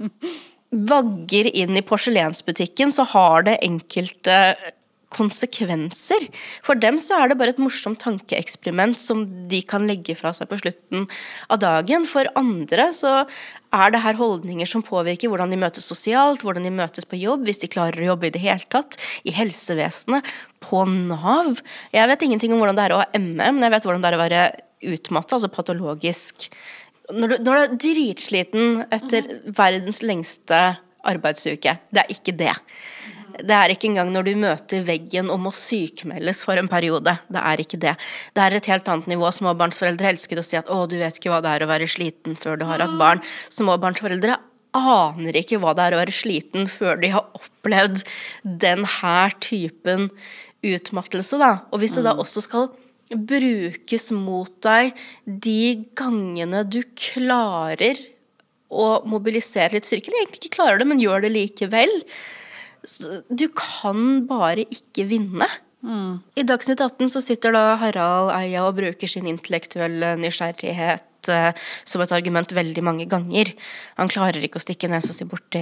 Speaker 2: vagger inn i porselensbutikken, så har det enkelte konsekvenser. For dem så er det bare et morsomt tankeeksperiment som de kan legge fra seg på slutten av dagen. For andre så er det her holdninger som påvirker hvordan de møtes sosialt, hvordan de møtes på jobb, hvis de klarer å jobbe i det hele tatt, i helsevesenet, på Nav. Jeg vet ingenting om hvordan det er å ha ME, men jeg vet hvordan det er å være utmatta, altså patologisk. Når du, når du er dritsliten etter verdens lengste arbeidsuke. Det er ikke det. Det er ikke engang når du møter veggen og må sykmeldes for en periode. Det er ikke det. Det er et helt annet nivå. Småbarnsforeldre elsker å si at 'å, du vet ikke hva det er å være sliten før du har hatt barn'. Småbarnsforeldre aner ikke hva det er å være sliten før de har opplevd den her typen utmattelse, da. Og hvis det da mm. også skal brukes mot deg de gangene du klarer å mobilisere litt styrke, eller egentlig ikke klarer det, men gjør det likevel, du kan bare ikke vinne I Dagsnytt 18 så sitter da Harald Eia og bruker sin intellektuelle nysgjerrighet eh, som et argument veldig mange ganger. Han klarer ikke å stikke nesa si borti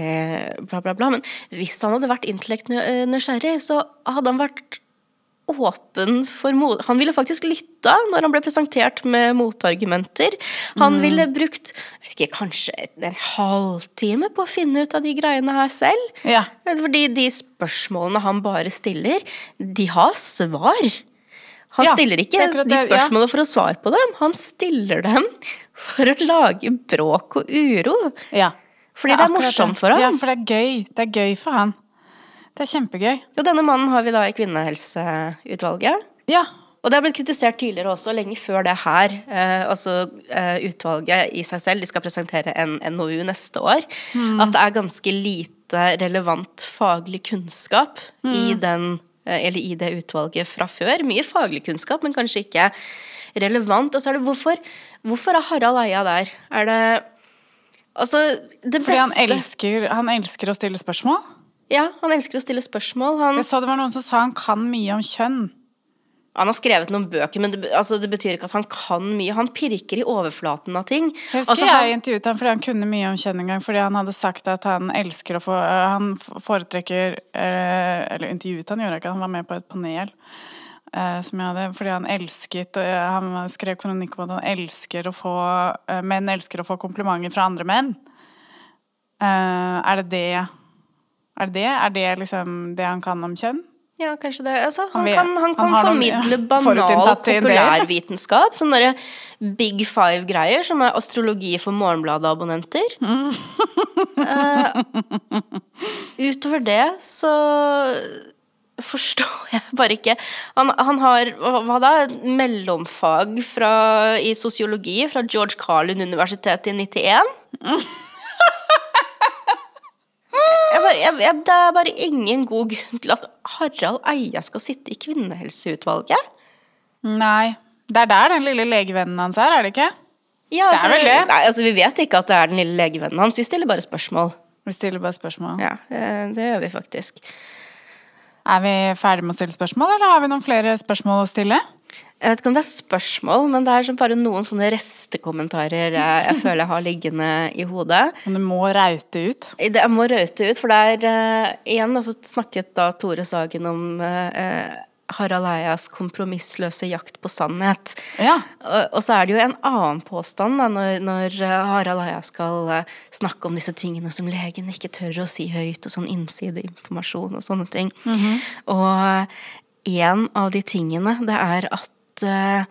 Speaker 2: bla, bla, bla. Men hvis han hadde vært intellektuelt nysgjerrig, så hadde han vært åpen for mot... Han ville faktisk lytta når han ble presentert med motargumenter. Han ville brukt vet ikke, kanskje en halvtime på å finne ut av de greiene her selv.
Speaker 1: Ja.
Speaker 2: Fordi de spørsmålene han bare stiller, de har svar. Han
Speaker 1: Ja,
Speaker 2: stiller ikke
Speaker 1: det er
Speaker 2: de
Speaker 1: spørsmålene ja.
Speaker 2: for å svare på dem, han stiller dem for å lage bråk og uro.
Speaker 1: ja.
Speaker 2: Fordi det er
Speaker 1: akkurat
Speaker 2: morsomt for ham.
Speaker 1: Ja, for det er gøy. Det er gøy for han. Det er kjempegøy.
Speaker 2: Og denne mannen har vi da i kvinnehelseutvalget.
Speaker 1: Ja.
Speaker 2: Og det har blitt kritisert tidligere også, lenge før det her. Eh, altså eh, utvalget i seg selv, de skal presentere en NOU neste år. At det er ganske lite relevant faglig kunnskap i den eh, eller i det utvalget fra før. Mye faglig kunnskap, men kanskje ikke relevant. Og så er det hvorfor, hvorfor er Harald Eia der? Er det Altså, det beste
Speaker 1: Fordi han elsker, han elsker å stille spørsmål.
Speaker 2: Ja, han elsker å stille spørsmål. Han
Speaker 1: Jeg så det var noen som sa han kan mye om kjønn.
Speaker 2: Han har skrevet noen bøker, men det, altså, det betyr ikke at han kan mye. Han pirker i overflaten av ting.
Speaker 1: Jeg husker
Speaker 2: Altså, han-
Speaker 1: jeg intervjuet ham fordi han kunne mye om kjønn en gang. Fordi han hadde sagt at han elsker å få øh, Han foretrekker øh, Eller intervjuet han, gjorde ikke. Han var med på et panel øh, som jeg hadde. Fordi han elsket Han skrev kronikk om at han elsker å få Menn elsker å få komplimenter fra andre menn. Eh, er det det Er det det? Er det liksom det han kan om kjønn?
Speaker 2: Ja, kanskje det. Altså, han,
Speaker 1: Han
Speaker 2: kan, han
Speaker 1: han
Speaker 2: kan
Speaker 1: noen,
Speaker 2: formidle
Speaker 1: ja,
Speaker 2: banal populærvitenskap. Sånne big five-greier, som er astrologi for Morgenbladet-abonnenter. uh, utover det så forstår jeg bare ikke Han, han har hva da? Mellomfag fra, i sosiologi fra George Carlin universitet i 91. Bare, jeg, jeg, det er bare ingen god grunn til at Harald Eia skal sitte i kvinnehelseutvalget.
Speaker 1: Nei. Det er der den lille legevennen hans er, er det ikke?
Speaker 2: Ja,
Speaker 1: Det er vel det.
Speaker 2: Nei, altså, vi vet ikke at det er den lille legevennen hans. Vi stiller bare spørsmål.
Speaker 1: Vi stiller bare spørsmål.
Speaker 2: Ja, eh, det gjør vi faktisk.
Speaker 1: Er vi ferdige med å stille spørsmål, eller har vi noen flere spørsmål å stille?
Speaker 2: Jeg vet ikke om det er spørsmål, men det er bare noen sånne restekommentarer jeg, føler jeg har liggende i hodet.
Speaker 1: Men du må raute ut.
Speaker 2: Det, jeg må røyte ut, for det er eh, igjen altså, snakket da Tore Sagen om eh, Harald Eias kompromissløse jakt på sannhet.
Speaker 1: Ja.
Speaker 2: Og, og så er det jo en annen påstand da, når, når eh, Harald Eia skal eh, snakke om disse tingene som legen ikke tør å si høyt, og sånn innsideinformasjon og sånne ting. Og en av de tingene, det er at eh, eh,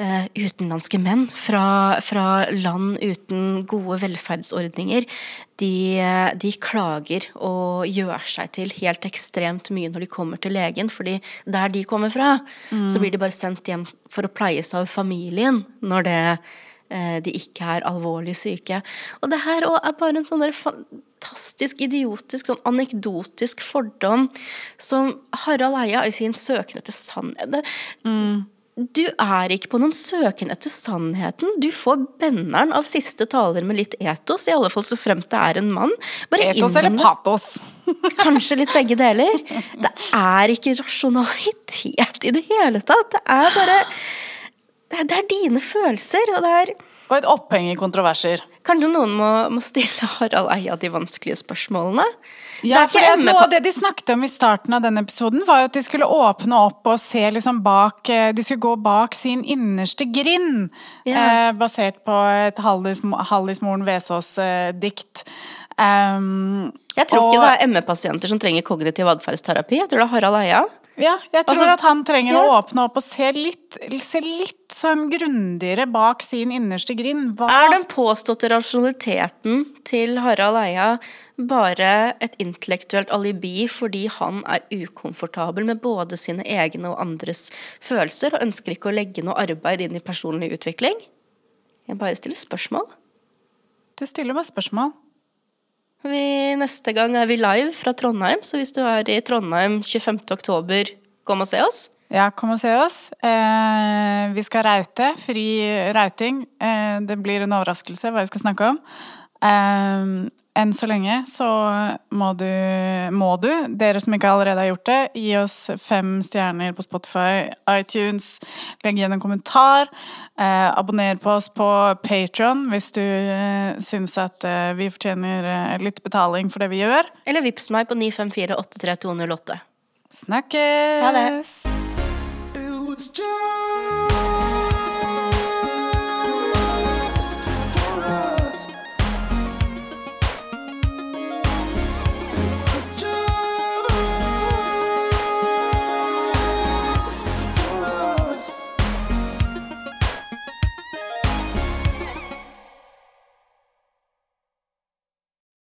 Speaker 2: utenlandske menn fra, fra land uten gode velferdsordninger, de, eh, de klager og gjør seg til helt ekstremt mye når de kommer til legen, fordi der de kommer fra, så blir de bare sendt hjem for å pleies av familien når det eh, de ikke er alvorlig syke. Og det her er bare en sånn der fantastisk idiotisk, sånn anekdotisk fordom som Harald Eia i sin søken etter sannhet det- Du er ikke på noen søken etter sannheten. Du får benneren av siste taler med litt etos, i alle fall så fremt det er en mann. Bare
Speaker 1: Etos eller patos?
Speaker 2: Kanskje litt begge deler. Det er ikke rasjonalitet i det hele tatt. Det er bare det er dine følelser, og det er
Speaker 1: Og et oppheng i kontroverser.
Speaker 2: Kanskje noen må, må stille Harald Eia de vanskelige spørsmålene?
Speaker 1: Ja,
Speaker 2: det
Speaker 1: for Noe av det de snakket om i starten av den episoden, var jo at de skulle åpne opp og se liksom bak eh, De skulle gå bak sin innerste grind,
Speaker 2: Ja.
Speaker 1: eh, basert på et Hallis, Hallis Moren Vesaas-dikt. Um,
Speaker 2: Jeg tror
Speaker 1: og-
Speaker 2: ikke det er ME-pasienter som trenger kognitiv atferdsterapi. Jeg tror det er Harald Eia.
Speaker 1: Ja, jeg tror
Speaker 2: Altså,
Speaker 1: at han trenger å åpne opp og se litt, se litt sånn grundigere bak sin innerste grind. Hva
Speaker 2: Er den påståtte rasjonaliteten til Harald Eia bare et intellektuelt alibi fordi han er ukomfortabel med både sine egne og andres følelser, og ønsker ikke å legge noe arbeid inn i personlig utvikling? Jeg bare stiller spørsmål.
Speaker 1: Du stiller meg spørsmål.
Speaker 2: Vi, neste gang er vi live fra Trondheim, så hvis du er i Trondheim 25. oktober, kom og se oss.
Speaker 1: Ja, kom og se oss. Eh, vi skal raute. Fri rauting. Eh, det blir en overraskelse hva vi skal snakke om. Um, enn så lenge så må du, må du, dere som ikke allerede har gjort det, gi oss fem stjerner på Spotify, iTunes, legg igjen en kommentar. Eh, abonner på oss på Patron hvis du eh, syns at eh, vi fortjener eh, litt betaling for det vi gjør.
Speaker 2: Eller vips meg på 954-83208.
Speaker 1: Snakkes!
Speaker 2: Ha det.